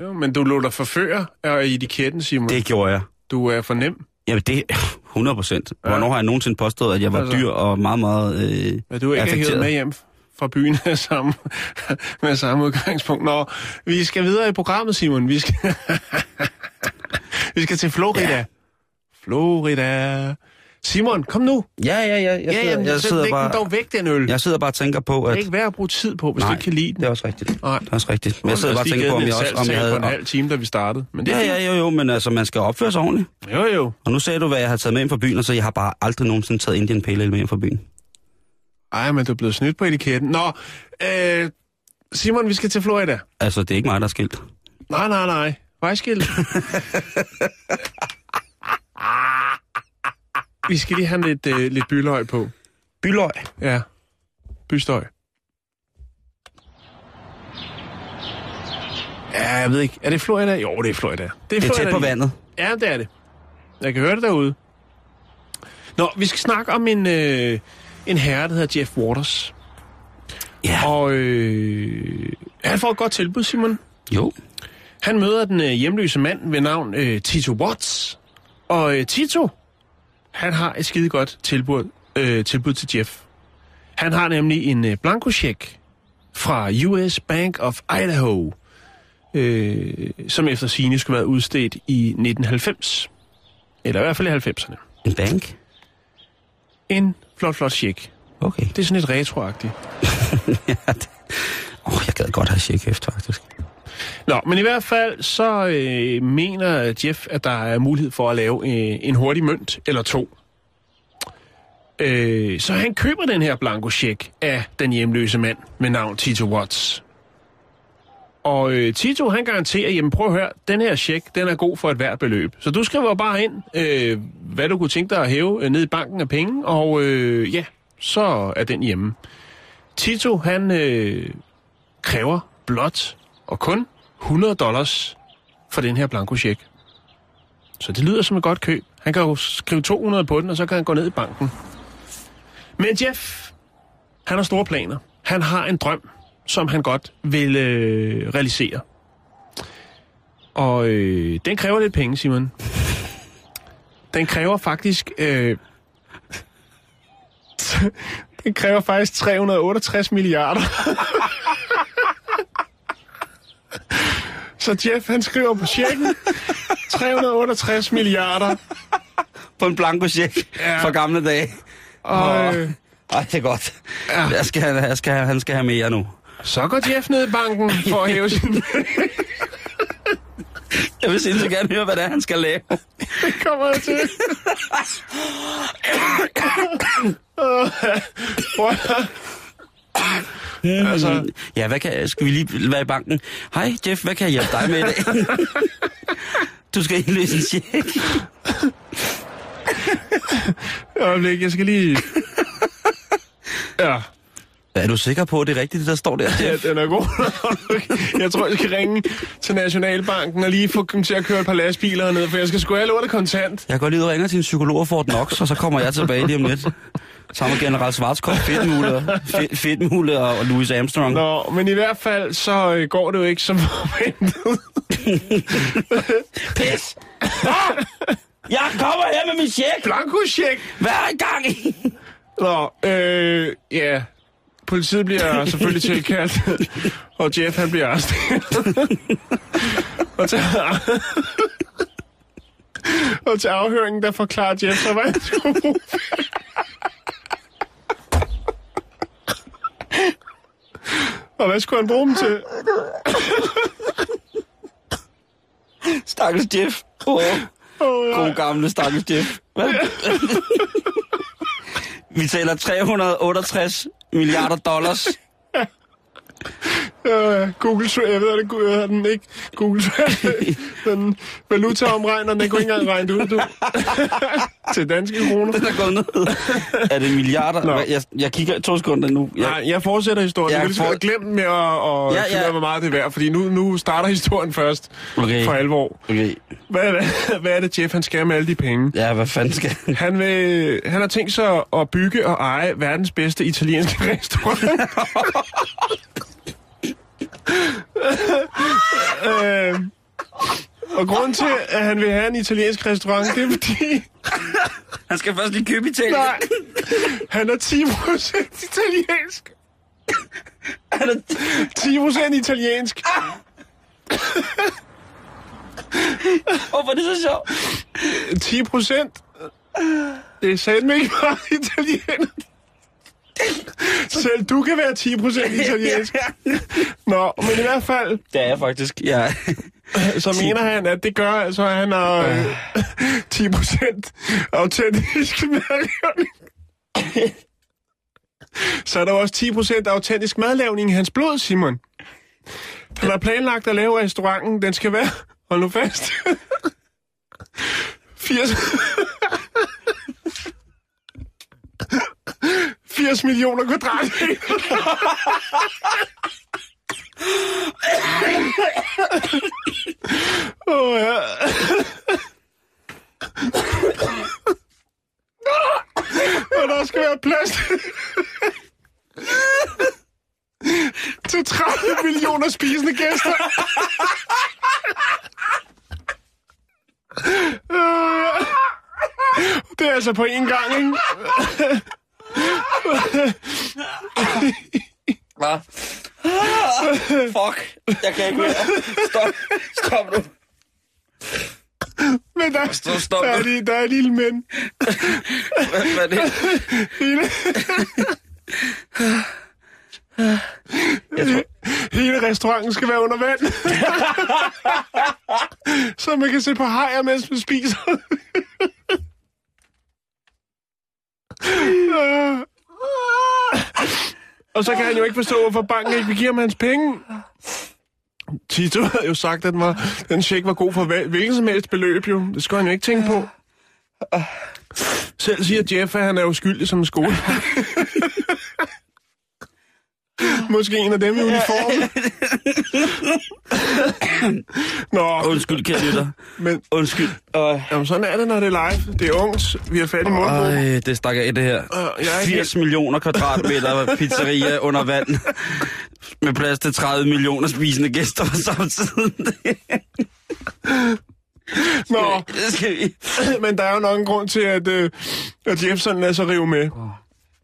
Jo, men du lå dig forføre af etiketten, Simon.
Det gjorde jeg.
Du er for nem.
Jamen det 100 procent. Hvornår har jeg nogensinde påstået, at jeg var
Altså.
dyr og meget, meget... Øh,
Men du er ikke
affekteret.
med hjem fra byen med samme, med samme udgangspunkt. Nå, vi skal videre i programmet, Simon. Vi skal, vi skal til Florida. Ja. Florida. Simon, kom nu.
Ja, ja, ja. Jeg
ja,
sidder,
jamen,
jeg, sidder bare,
dog væk, den øl.
jeg sidder bare og tænker på,
Det
at...
er ikke værd at bruge tid på, hvis
Nej,
du ikke kan lide den.
det er også rigtigt.
Nej.
Det er også rigtigt. Men jeg sidder bare og tænker på, om jeg også... Om jeg
havde... på en halv time, da vi startede. Men det
ja, ja, jo, jo, men altså, man skal opføre sig ordentligt.
Jo, jo.
Og nu sagde du, hvad jeg har taget med hjem fra byen, og så jeg har bare aldrig nogensinde taget Indian Pale Ale med hjem fra byen.
Ej, men du er blevet snydt på etiketten. Nå, øh, Simon, vi skal til Florida.
Altså, det er ikke mig, der er skilt.
Nej, nej, nej. Vejskilt. vi skal lige have lidt, øh, lidt byløg på.
Byløg.
Ja. Bystøj. Ja, jeg ved ikke. Er det Florida? Jo, det er Florida. Det er,
Det er
Florida
tæt på vandet.
Ja, det er det. Jeg kan høre det derude. Nå, vi skal snakke om en, øh, en herre, der hedder Jeff Waters.
Ja.
Og øh, han får et godt tilbud, Simon.
Jo.
Han møder den øh, hjemløse mand ved navn øh, Tito Watts. Og øh, Tito, han har et skide godt tilbud, øh, tilbud til Jeff. Han har nemlig en øh, blankocheck fra US Bank of Idaho, øh, som efter sine skulle være udstedt i 1990. Eller i hvert fald i 90'erne.
En bank?
En flot, flot check.
Okay.
Det er sådan lidt retroagtigt.
ja, det... oh, jeg gad godt have efter, faktisk.
Nå, men i hvert fald så øh, mener Jeff, at der er mulighed for at lave øh, en hurtig mønt eller to. Øh, så han køber den her blanko af den hjemløse mand med navn Tito Watts. Og øh, Tito, han garanterer, jamen prøv at høre, den her check, den er god for et hvert beløb. Så du skriver bare ind, øh, hvad du kunne tænke dig at hæve øh, ned i banken af penge, og øh, ja, så er den hjemme. Tito, han øh, kræver blot og kun 100 dollars for den her blanko check. Så det lyder som et godt køb. Han kan jo skrive 200 på den, og så kan han gå ned i banken. Men Jeff, han har store planer. Han har en drøm, som han godt vil øh, realisere. Og øh, den kræver lidt penge, Simon. Den kræver faktisk... Øh, den kræver faktisk 368 milliarder. Så Jeff, han skriver på checken 368 milliarder.
På en blanko check
Ja.
fra gamle dage.
Og øh,
Ej, det er godt.
Ja.
Jeg skal, jeg skal, han skal have mere nu.
Så går Jeff ned i banken for at hæve sin...
Jeg vil sindssygt gerne høre, hvad det er, han skal lave.
Det kommer jeg til. ja, altså.
ja, hvad kan, skal vi lige være i banken? Hej Jeff, hvad kan jeg hjælpe dig med i dag? du skal indløse en check.
Øjeblik, jeg skal lige... Ja.
Er du sikker på, at det er rigtigt, det der står der?
ja den er god. jeg tror, jeg skal ringe til Nationalbanken og lige få dem til at køre et par lastbiler ned, for jeg skal sgu have lortet kontant.
Jeg går lige ud og ringer til en psykolog og får Knox, og så kommer jeg tilbage lige om lidt. Sammen med General Schwarzkopf, Fedtmule, Fed- Fedtmule og Louis Armstrong.
Nå, men i hvert fald, så øh, går det jo ikke som forventet.
Pis! Ah! Jeg kommer her med min check!
Blanko-check!
Hvad er i gang i?
Nå, øh, ja. Politiet bliver selvfølgelig tilkaldt, og Jeff han bliver arresteret. og, til, og til afhøringen, der forklarer Jeff så, hvad han skulle. Og hvad skulle han bruge dem til?
Stakkels Jeff. Åh,
Oh,
god gamle stakkels Jeff. Hvad? Vi taler 368 milliarder dollars.
Uh, Google jeg ved det, Google den ikke. Google den valutaomregner, den kunne ikke engang regne ud, du. til danske kroner.
Den er gået ned. Er det milliarder?
Nå.
Jeg, jeg kigger to sekunder nu. Jeg,
Nej, jeg fortsætter historien.
Jeg
vil
får-
får... glemme med at, finde
ja.
ja. hvor meget det er værd, fordi nu, nu starter historien først
Okay.
for alvor.
Okay.
Hvad, hvad, hvad er det, Jeff han skal med alle de penge?
Ja, hvad fanden skal han?
Han, vil, han har tænkt sig at bygge og eje verdens bedste italienske restaurant. øh, og grunden til, at han vil have en italiensk restaurant, det er fordi,
Han skal først lige købe Italien.
nej, han er 10% italiensk.
Han er
10% italiensk.
Hvorfor er det så sjovt?
10 procent. Det er satme ikke meget italiener. Selv du kan være 10 procent italiensk. Nå, men i hvert fald,
Det er jeg faktisk. Ja.
så mener han, at det gør altså, at han har øh, 10 procent autentisk madlavning. Så er der også 10 procent autentisk madlavning i hans blod, Simon. Han har planlagt at lave restauranten. Den skal være, hold nu fast, 80... 80 millioner kvadratmeter. Åh, oh, ja. Og der skal være plads til 30 millioner spisende gæster. Det er altså på én gang, ikke?
Hvad? Fuck. Jeg kan ikke mere. Stop. Stop nu.
Men der,
Stop, stop.
der, er, de, der er et lille men.
Hvad, hvad er det?
Hele,
Jeg tror,
hele restauranten skal være under vand. Så man kan se på hajer, mens man spiser. Og så kan han jo ikke forstå, hvorfor banken ikke vil give ham hans penge. Tito havde jo sagt, at den, var, den check var god for hvilken som helst beløb jo. Det skulle han jo ikke tænke på. Selv siger Jeff, at han er uskyldig som en skole. Måske en af dem i uniform. Nå,
undskyld, kære lytter.
men
Undskyld. Øh,
jamen, sådan er det, når det er live. Det er ungt. Vi har fat i munden.
Øj, det stak af det her.
Øh, jeg er ikke
80 millioner kvadratmeter pizzeria under vand. Med plads til 30 millioner spisende gæster på samme tid.
Nå,
Det skal vi.
men der er jo nok en grund til, at, øh, at Jeff sådan lader sig rive med.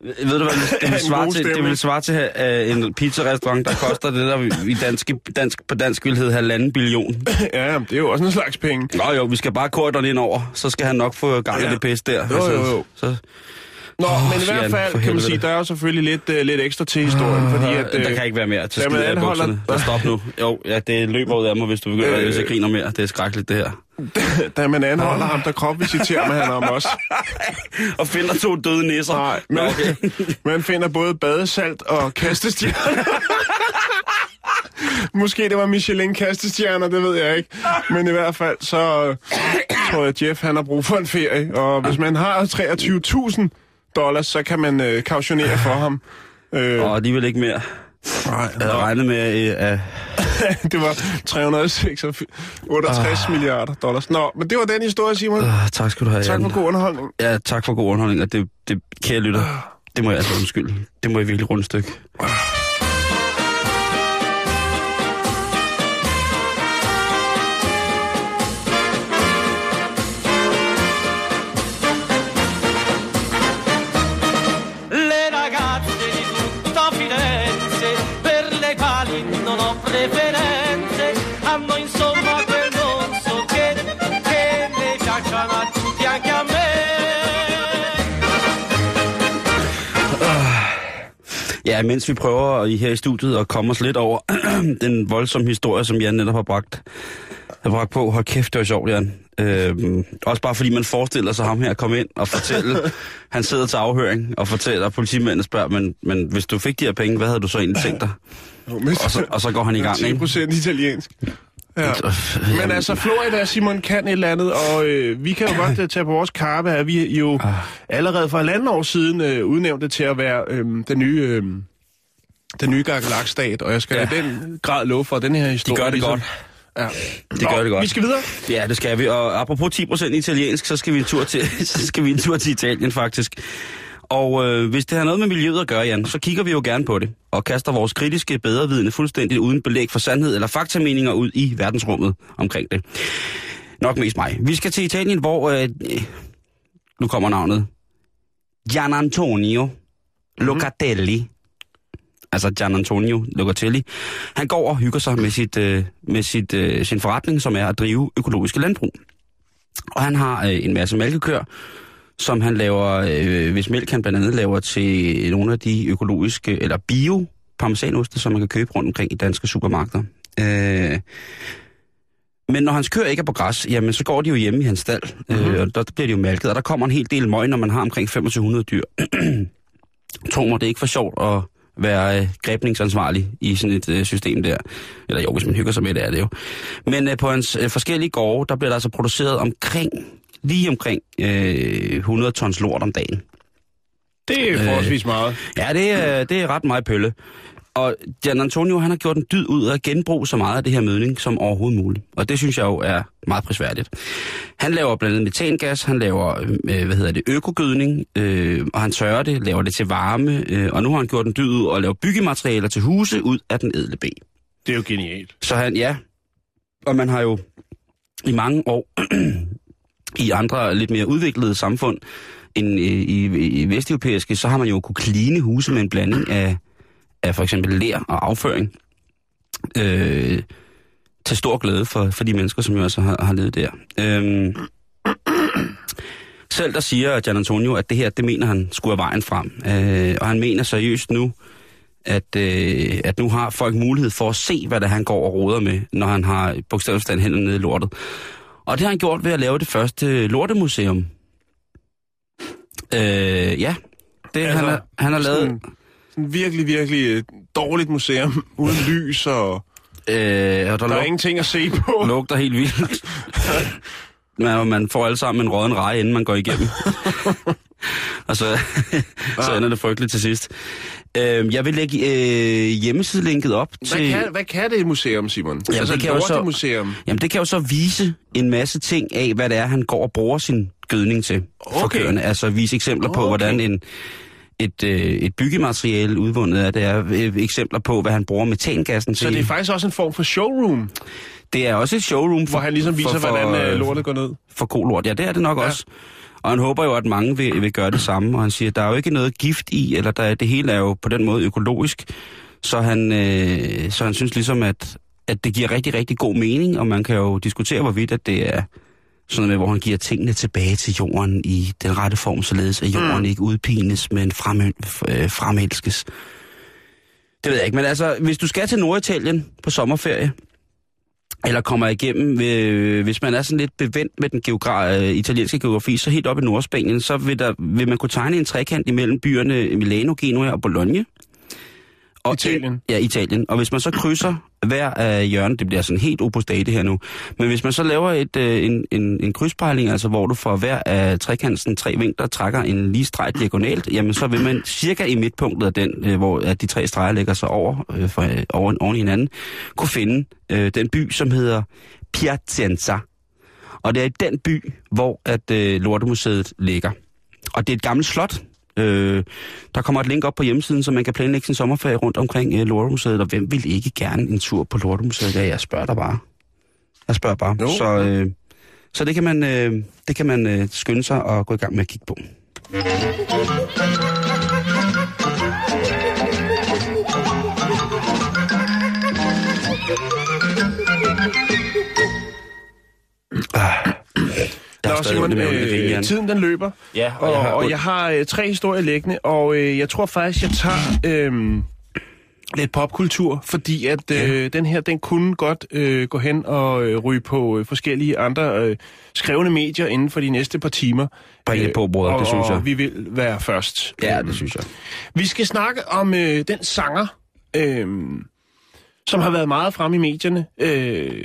Ved du hvad, det vil svare til, det vil svare til uh, en pizzarestaurant, der koster det der i dansk, dansk, på dansk vil hedde halvanden billion.
Ja, det er jo også en slags penge.
Nå jo, vi skal bare korte ind over, så skal han nok få gang i
Ja.
det pis der.
Jo, jo, jo.
Så,
Nå,
Åh,
men i hvert fald kan man sige, der er jo selvfølgelig lidt, uh, lidt ekstra til historien, fordi at...
der
øh,
kan ikke være mere til
da man
skid af bukserne. Der stop nu. Jo, ja, det løber ud af mig, hvis du begynder,
Øh.
hvis jeg griner mere. Det er skrækkeligt, det her.
da man anholder ham, der kropvisiterer man han om os.
Og finder to døde nisser.
Nej, men
okay.
man finder både badesalt og kastestjerner. Måske det var Michelin kastestjerner, det ved jeg ikke. Men i hvert fald, så øh, tror jeg, at Jeff han har brug for en ferie. Og hvis man har 23.000 dollars, så kan man øh, kautionere for ham. Øh,
Og alligevel ikke mere.
nej,
Jeg havde regnet med, øh, at
det var 368 milliarder dollars. Nå, men det var den historie, Simon.
øh, tak skal du have,
Tak for god underholdning.
Ja, tak for god underholdning, og det, det kære lytter, det må jeg altså undskylde. Det må jeg virkelig runde et Ja, mens vi prøver i her i studiet at komme os lidt over den voldsomme historie, som Jan netop har bragt, har bragt på. Hold kæft, det var sjovt, Jan. Øhm, også bare fordi man forestiller sig ham her at komme ind og fortælle. han sidder til afhøring og fortæller, og politimanden spørger, men, men hvis du fik de her penge, hvad havde du så egentlig tænkt dig? Og så, og så går han i gang,
10
ikke?
procent italiensk. Ja. Men altså, Florida, Simon, kan et eller andet, og øh, vi kan jo godt øh, tage på vores karpe, at vi jo
Ah.
allerede for halvanden år siden øh, udnævnte til at være øh, den nye... Øh, den nye Gaggelak-stat, og jeg skal ja. I den grad love for, at den her historie...
gør det
ligesom-
godt.
Ja.
Det gør det godt.
Vi skal videre.
Ja, det skal vi. Og apropos 10% italiensk, så skal vi en tur til, så skal vi en tur til Italien faktisk. Og øh, hvis det har noget med miljøet at gøre, Jan, så kigger vi jo gerne på det. Og kaster vores kritiske bedrevidende fuldstændig uden belæg for sandhed eller faktamenninger ud i verdensrummet omkring det. Nok mest mig. Vi skal til Italien, hvor... Øh, nu kommer navnet. Gian Antonio Locatelli. Altså Gian Antonio Locatelli. Han går og hygger sig med, sit, øh, med sit, øh, sin forretning, som er at drive økologiske landbrug. Og han har øh, en masse mælkekør, som han laver, øh, hvis mælk han blandt andet laver til nogle af de økologiske, eller bio parmesanoste, som man kan købe rundt omkring i danske supermarkeder. Øh, men når hans køer ikke er på græs, jamen så går de jo hjemme i hans stald, mm-hmm. øh, og der bliver de jo malket, og der kommer en hel del møg, når man har omkring 2500 dyr. Tro mig, det er ikke for sjovt at være øh, grebningsansvarlig i sådan et øh, system der. Eller jo, hvis man hygger sig med det, er det jo. Men øh, på hans øh, forskellige gårde, der bliver der altså produceret omkring, lige omkring øh, 100 tons lort om dagen.
Det er forholdsvis meget.
Ja, det er, det er ret meget pølle. Og Gian Antonio, han har gjort en dyd ud af at genbruge så meget af det her mødning som overhovedet muligt. Og det synes jeg jo er meget prisværdigt. Han laver blandt andet metangas, han laver, øh, hvad hedder det, økogødning, øh, og han sørger det, laver det til varme, øh, og nu har han gjort en dyd ud og laver byggematerialer til huse ud af den edle B.
Det er jo genialt.
Så han, ja, og man har jo i mange år i andre lidt mere udviklede samfund end i, i, i vesteuropæiske, så har man jo kunne kline huse med en blanding af, af for eksempel ler og afføring. Øh, til stor glæde for, for de mennesker, som jo altså har, har levet der. Øhm, selv der siger Gian Antonio, at det her, det mener han skulle være vejen frem. Øh, og han mener seriøst nu, at, øh, at nu har folk mulighed for at se, hvad det er, han går og roder med, når han har bogstaveligt hænderne nede i lortet. Og det har han gjort ved at lave det første lortemuseum. Øh, ja, det altså, han, har, han har lavet...
Sådan, virkelig, virkelig øh, dårligt museum, uden lys, og
Øh, og der,
der er ingenting at se på.
lugter helt vildt. man, man får alle sammen en råden reje, inden man går igennem. og så, så ender det frygteligt til sidst. Øh, jeg vil lægge øh, hjemmesidelinket op til...
Hvad kan, hvad kan det et museum, Simon?
Jamen,
altså
det
et
kan jo så-
museum.
Jamen, det kan jo så vise en masse ting af, hvad det er, han går og bruger sin gødning til for
Okay.
køerne. Altså vise eksempler på,
Okay.
hvordan en, et, øh, et byggemateriale udvundet af det er. Øh, eksempler på, hvad han bruger metangassen til.
Så det er faktisk også en form for showroom,
det er også et showroom, for,
hvor han ligesom viser,
for, for,
hvordan øh, lortet går ned.
for kolort. Ja, det er det nok ja. også. Og han håber jo, at mange vil, vil gøre det samme. Og han siger, at der er jo ikke noget gift i, eller der, er- det hele er jo på den måde økologisk. Så han, øh, så han synes ligesom, at, at det giver rigtig, rigtig god mening, og man kan jo diskutere, hvorvidt at det er Sådan noget med, hvor han giver tingene tilbage til jorden i den rette form, således at jorden mm. ikke udpines, men frem, øh, fremelskes. Det ved jeg ikke, men altså, hvis du skal til Norditalien på sommerferie, eller kommer igennem, hvis man er sådan lidt bevendt med den geogra- øh, italienske geografi, så helt op i Nordspanien, så vil, der, vil man kunne tegne en trekant imellem byerne Milano, Genua og Bologna. Og
Italien.
Ja, Italien. Og hvis man så krydser hver af hjørnet, det bliver sådan helt opus date her nu, men hvis man så laver et, øh, en, en, en krydspejling, altså hvor du for hver af trekanten tre vinkler trækker en lige streg diagonalt, jamen så vil man cirka i midtpunktet af den, øh, hvor at de tre streger lægger sig over, øh, for, øh, over oven i hinanden, kunne finde øh, den by, som hedder Piacenza. Og det er i den by, hvor at øh, Lortemuseet ligger. Og det er et gammelt slot, Øh, der kommer et link op på hjemmesiden, så man kan planlægge sin sommerferie rundt omkring øh, Lortemuseet, og hvem vil ikke gerne en tur på Lortemuseet? Ja, jeg spørger dig bare. Jeg spørger bare.
Jo.
Så, øh, så det kan man, øh, det kan man øh, skynde sig og gå i gang med at kigge på. Ah.
Nå, Simon,
ondt
øh, tiden den løber.
Ja,
Og,
jeg har
og jeg har øh, tre historier liggende, og øh, jeg tror faktisk, jeg tager øh, lidt popkultur, fordi at øh, den her, den kunne godt øh, gå hen og øh, ryge på øh, forskellige andre øh, skrevne medier inden for de næste par timer.
Bring det på, bror,
og,
det synes jeg.
Og vi vil være først.
Ja, det synes jeg.
Vi skal snakke om øh, den sanger, øh, som har været meget fremme i medierne. Øh,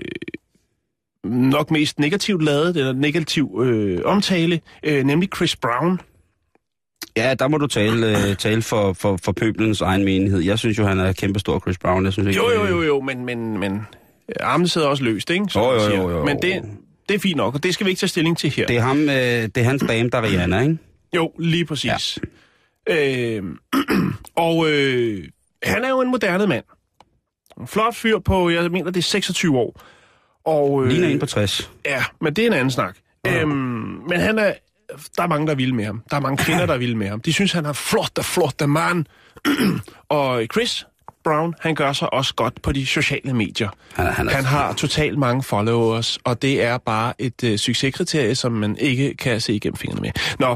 nok mest negativt lavet, eller negativ øh, omtale, øh, nemlig Chris Brown.
Ja, der må du tale, øh, tale for, for, for pøbelens egen menighed. Jeg synes jo, han er kæmpestor, Chris Brown. Jeg synes ikke,
Jo, jo, jo, jo, men, men, men øh, armene sidder også løst, ikke? Som
Jo, jo,
siger.
jo, jo.
Men det, det er fint nok, og det skal vi ikke tage stilling til her.
Det er, ham, øh, det er hans dame, der er Rihanna, ikke?
Jo, lige præcis. Ja. Øh, og øh, han er jo en moderne mand. En flot fyr på, jeg mener, det er 26 år. Og, øh,
Ligner en på 60.
Ja, men det er en anden snak.
Ja.
Øhm, men han er, der er mange, der er vilde med ham. Der er mange kvinder, der er vilde med ham. De synes, han er flot og flot af mand. og Chris Brown, han gør sig også godt på de sociale medier.
Han han er-
han har totalt mange followers, og det er bare et øh, succeskriterie, som man ikke kan se igennem fingrene med. Nå,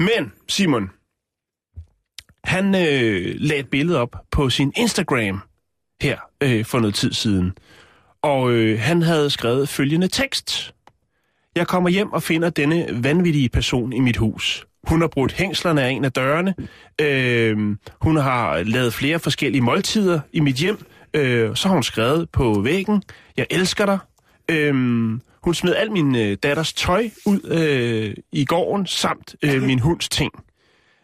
men Simon, han øh, lagde et billede op på sin Instagram her øh, for noget tid siden. Og øh, han havde skrevet følgende tekst. Jeg kommer hjem og finder denne vanvittige person i mit hus. Hun har brudt hængslerne af en af dørene. Øh, hun har lavet flere forskellige måltider i mit hjem. Øh, så har hun skrevet på væggen, jeg elsker dig. Øh, hun smed al min øh, datters tøj ud øh, i gården, samt øh, min hunds ting.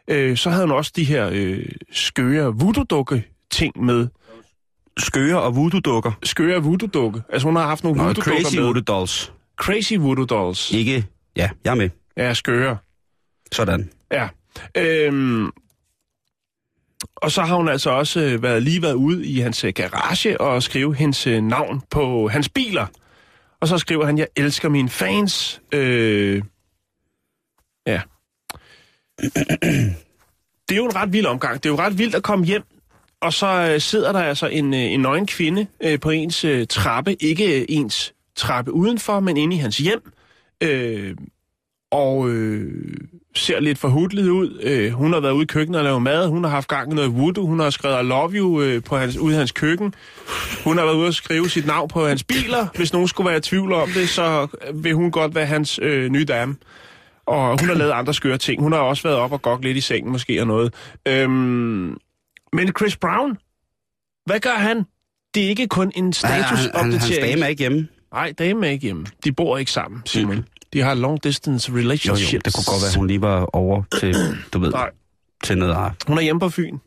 Øh, så havde hun også de her øh, skøre voodoo-dukke ting med.
Skøre og voodoo-dukker.
Skøre voodoo-dukke. Altså hun har haft nogle
Nå,
voodoo-dukker
crazy voodoo dolls.
Crazy voodoo dolls.
Ikke... Ja, jeg er med.
Ja, skøre.
Sådan.
Ja. Øhm, og så har hun altså også øh, været, lige været ude i hans øh, garage og skrive hendes øh, navn på hans biler. Og så skriver han, jeg elsker mine fans. Øh, ja. Det er jo en ret vild omgang. Det er jo ret vildt at komme hjem, og så øh, sidder der altså en, øh, en nøgen kvinde øh, på ens øh, trappe. Ikke øh, ens trappe udenfor, men inde i hans hjem. Øh, og øh, ser lidt forhudlet ud. Øh, hun har været ude i køkkenet og lavet mad. Hun har haft gang i noget voodoo. Hun har skrevet I love you øh, på hans, ude i hans køkken. Hun har været ude og skrive sit navn på hans biler. Hvis nogen skulle være i tvivl om det, så vil hun godt være hans øh, nye dame. Og hun har lavet andre skøre ting. Hun har også været op og gok lidt i sengen måske og noget. Øhm, men Chris Brown, hvad gør han? Det er ikke kun en
Han, han, han, hans
statusopdatering.
dame er ikke hjemme.
Nej, dame er ikke hjemme. De bor ikke sammen, Simon. De har long distance
Jo,
relationships.
jo, det kunne godt være, hun lige var over til, du ved,
Nej,
til noget af
hun er hjemme på Fyn.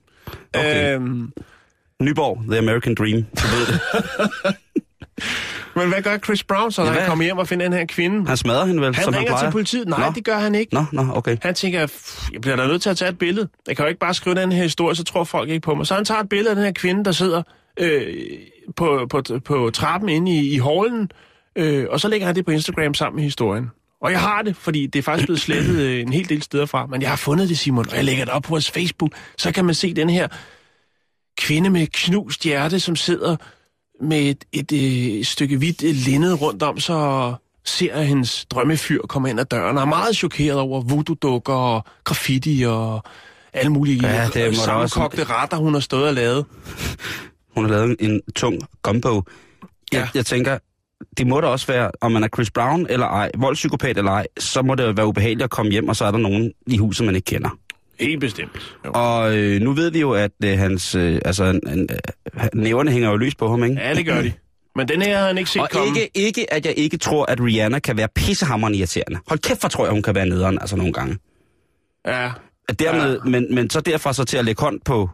Okay.
Øhm,
Nyborg, The American Dream. Du ved det.
men hvad gør Chris Brown så, når
Ja,
han kommer hjem og finder den her kvinde?
Han smadrer hende vel,
Han
som han plejer?
til politiet. Nej,
Nå.
det gør han ikke.
Nå, nå, okay.
Han tænker, "Pff, jeg bliver da nødt til at tage et billede. Jeg kan jo ikke bare skrive den her historie, så tror folk ikke på mig. Så han tager et billede af den her kvinde, der sidder øh, på, på, på trappen inde i, i hallen, øh, og så lægger han det på Instagram sammen med historien. Og jeg har det, fordi det er faktisk blevet slettet øh, en hel del steder fra. Men jeg har fundet det, Simon, og jeg lægger det op på vores Facebook. Så kan man se den her kvinde med knust hjerte, som sidder med et, et, øh, stykke hvidt øh, linned rundt om og ser, at hendes drømmefyr kommer ind ad døren, og er meget chokeret over voodoo-dukker og graffiti og alle mulige
Ja, det må da
sammenkogte retter, hun har stået og lavet.
Hun har lavet en tung gumbo. Jeg,
ja.
jeg tænker, det må da også være, om man er Chris Brown eller ej, voldspsykopat eller ej, så må det jo være ubehageligt at komme hjem, og så er der nogen i huset, man ikke kender.
Helt bestemt. Jo.
Og øh, nu ved vi jo, at øh, hans, øh, altså, en, øh, næverne hænger jo løs på ham, ikke?
Ja, det gør de. Men den her havde han ikke set
Og
komme.
ikke, ikke, at jeg ikke tror, at Rihanna kan være pissehammerende irriterende. Hold kæft, for tror jeg, hun kan være nederen, altså nogle gange.
Ja,
At dermed,
Ja.
men, men så derfra så til at lægge hånd på,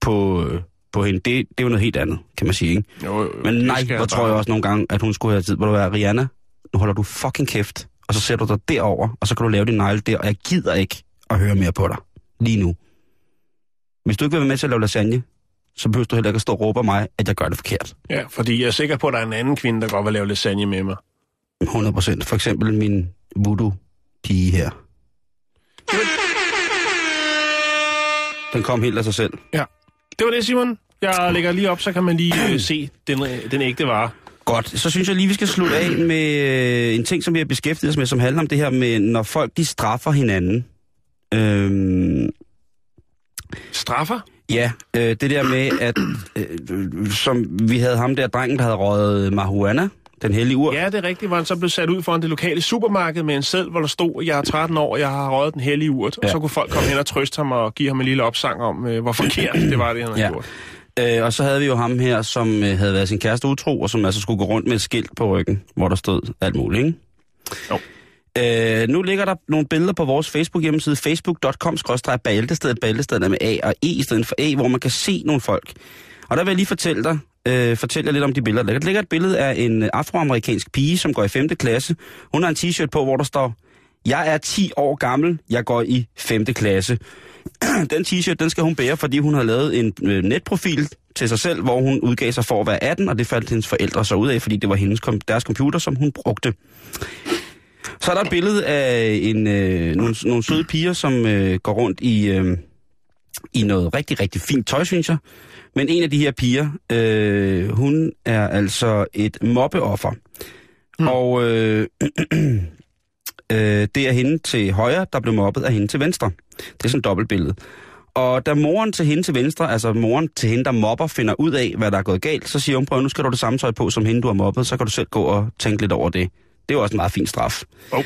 på, øh, på hende, det, det er jo noget helt andet, kan man sige, ikke?
jo, jo,
Men nej, hvor
han
tror jeg også nogle gange, at hun skulle have tid. Hvor du være, Rihanna, nu holder du fucking kæft, og så sætter du dig derover, og så kan du lave din negle der, og jeg gider ikke at høre mere på dig. Lige nu. Hvis du ikke vil være med til at lave lasagne, så behøver du heller ikke at stå og råbe af mig, at jeg gør det forkert.
Ja, fordi jeg er sikker på, at der er en anden kvinde, der godt vil lave lasagne med mig.
100 procent. For eksempel min voodoo-pige her. Den kom helt af sig selv.
Ja. Det var det, Simon. Jeg lægger lige op, så kan man lige øh, se den, øh, den ægte vare.
Godt, så synes jeg lige, vi skal slutte af med øh, en ting, som vi har beskæftiget os med, som handler om det her med, når folk de straffer hinanden. Øhm,
Straffer?
ja, øh, det der med, at øh, som vi havde ham der drengen, der havde røget marihuana, den hellige ur.
Ja, det er rigtigt, hvor han så blev sat ud foran det lokale supermarked med en seddel, hvor der stod, jeg er 13 år, jeg har røget den hellige urt. Ja. Og så kunne folk komme hen og trøste ham og give ham en lille opsang om, øh, hvor forkert det var, det han havde
Ja.
gjort.
Øh, og så havde vi jo ham her, som øh, havde været sin kæreste utro, og som altså skulle gå rundt med et skilt på ryggen, hvor der stod alt muligt, ikke?
Jo.
Øh, nu ligger der nogle billeder på vores Facebook-hjemmeside, facebook.com-baltestedet, baltestedet med A og E i stedet for A, hvor man kan se nogle folk. Og der vil jeg lige fortælle dig, øh, fortælle jer lidt om de billeder. Der ligger- et billede af en afroamerikansk pige, som går i 5. klasse. Hun har en t-shirt på, hvor der står, jeg er 10 år gammel, jeg går i 5. klasse. den t-shirt, den skal hun bære, fordi hun har lavet en øh, netprofil til sig selv, hvor hun udgav sig for at være 18, og det faldt hendes forældre så ud af, fordi det var hendes, kom- deres computer, som hun brugte. Så er der et billede af en, øh, nogle, nogle søde piger, som øh, går rundt i, øh, i noget rigtig, rigtig fint tøj, synes jeg. Men en af de her piger, øh, hun er altså et mobbeoffer. Mm. Og øh, øh, det er hende til højre, der blev mobbet af hende til venstre. Det er sådan et dobbeltbillede. Og da moren til hende til venstre, altså moren til hende, der mobber, finder ud af, hvad der er gået galt, så siger hun, prøv nu skal du det samme tøj på, som hende, du har mobbet, så kan du selv gå og tænke lidt over det. Det er jo også en meget fin straf.
Oh.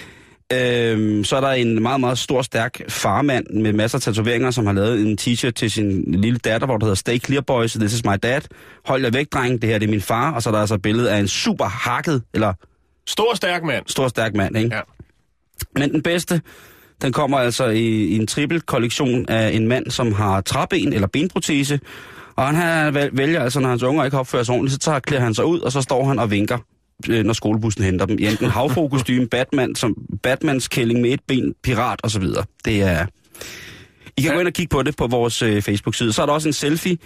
Øhm, så er der en meget, meget stor, stærk farmand med masser af tatoveringer, som har lavet en t-shirt til sin lille datter, hvor der hedder Stay Clear Boys, this is my dad. Hold jer væk, dreng, det her det er min far. Og så er der altså et billede af en super hakket, eller
Stor, stærk mand.
stor, stærk mand, ikke?
Ja.
Men den bedste, den kommer altså i, i en trippel kollektion af en mand, som har træben eller benprotese. Og han her væl- vælger altså, når hans unger ikke opfører sig ordentligt, så tager, klæder han sig ud, og så står han og vinker, øh, når skolebussen henter dem. I enten havfrokostyme, Batman, som Batmans kælling med et ben, pirat osv. Det er... I kan
Ja.
gå ind og kigge på det på vores øh, Facebook-side. Så er der også en selfie,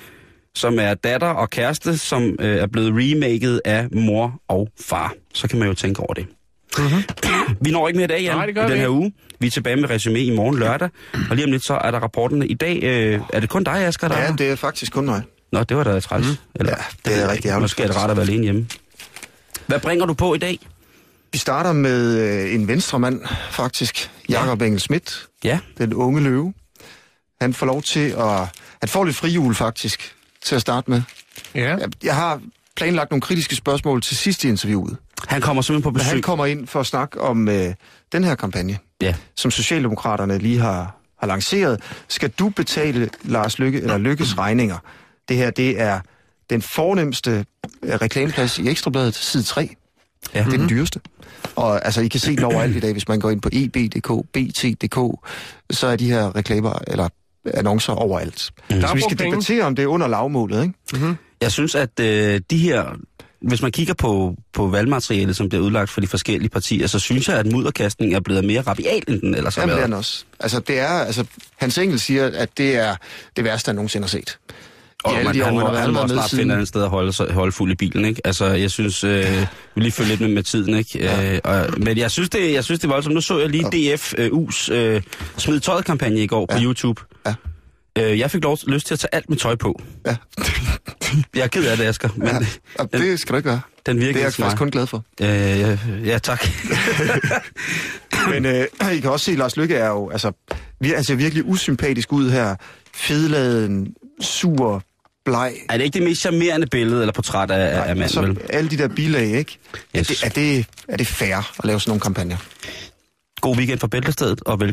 som er datter og kæreste, som øh, er blevet remaket af mor og far. Så kan man jo tænke over det. Vi når ikke mere i dag, Jan.
Nej, det gør
i den her uge. Vi er tilbage med resume i morgen lørdag. Og lige om lidt, så er der rapporterne i dag. Øh, er det kun dig, Asger, der
Ja,
er?
det er faktisk kun mig.
Nå, det var da træls. Mm. Eller,
Ja, det er rigtig ærgerligt,
Måske er det rart at være alene hjemme. Hvad bringer du på i dag?
Vi starter med øh, en venstremand, faktisk. Jakob Engel Schmidt,
Ja,
den unge løve. Han får lov til at... Han får lidt frihjul, faktisk, til at starte med.
Ja.
Jeg, jeg har planlagt nogle kritiske spørgsmål til sidst i interviewet.
han kommer simpelthen på
Men han
besøg.
kommer ind for at snakke om øh, den her kampagne,
Ja.
som Socialdemokraterne lige har, har lanceret. Skal du betale Lars Lykke eller Lykkes regninger? Det her, det er den fornemmeste øh, reklameplads i Ekstrabladet, side 3.
Ja.
Det er den dyreste. Og altså, I kan se den overalt i dag, hvis man går ind på eb.dk, bt.dk, så er de her reklamer, eller annoncer overalt.
Der
Så vi skal debattere, om det er under lavmålet, ikke?
Jeg synes, at øh, de her... Hvis man kigger på, på valgmaterialet, som bliver udlagt for de forskellige partier, så synes jeg, at mudderkastningen er blevet mere rabial, end den ellers har
Jamen, det er
været.
den også. Altså, det er, altså, Hans Engel siger, at det er det værste, han nogensinde har set.
Og
alle
man, han må
været
også
siden.
finde et andet sted at holde, holde fuld i bilen, ikke? Altså, jeg synes, øh, vi lige følge lidt med, med tiden, ikke? Ja. Øh, og, men jeg synes, det, jeg synes, det var voldsomt. Nu så jeg lige DFU's øh, smid tøjet kampagne i går ja. på
Ja.
YouTube.
Ja.
Øh, jeg fik lov, lyst til at tage alt mit tøj på.
Ja,
Jeg er ked af det, Asger. Men,
ja. Og det skal du ikke gøre.
Den virker
Det er jeg faktisk kun glad for.
Øh, ja, ja, tak.
Men øh, I kan også se, at Lars Lykke er jo altså, vir, altså virkelig usympatisk ud her. Fedladen, sur, bleg.
er det ikke det mest charmerende billede eller portræt af, af manden,
altså, alle de der bilag, ikke?
Yes.
Er, det, er, det, er det fair at lave sådan nogle kampagner?
God weekend for Bæltestedet, og velkommen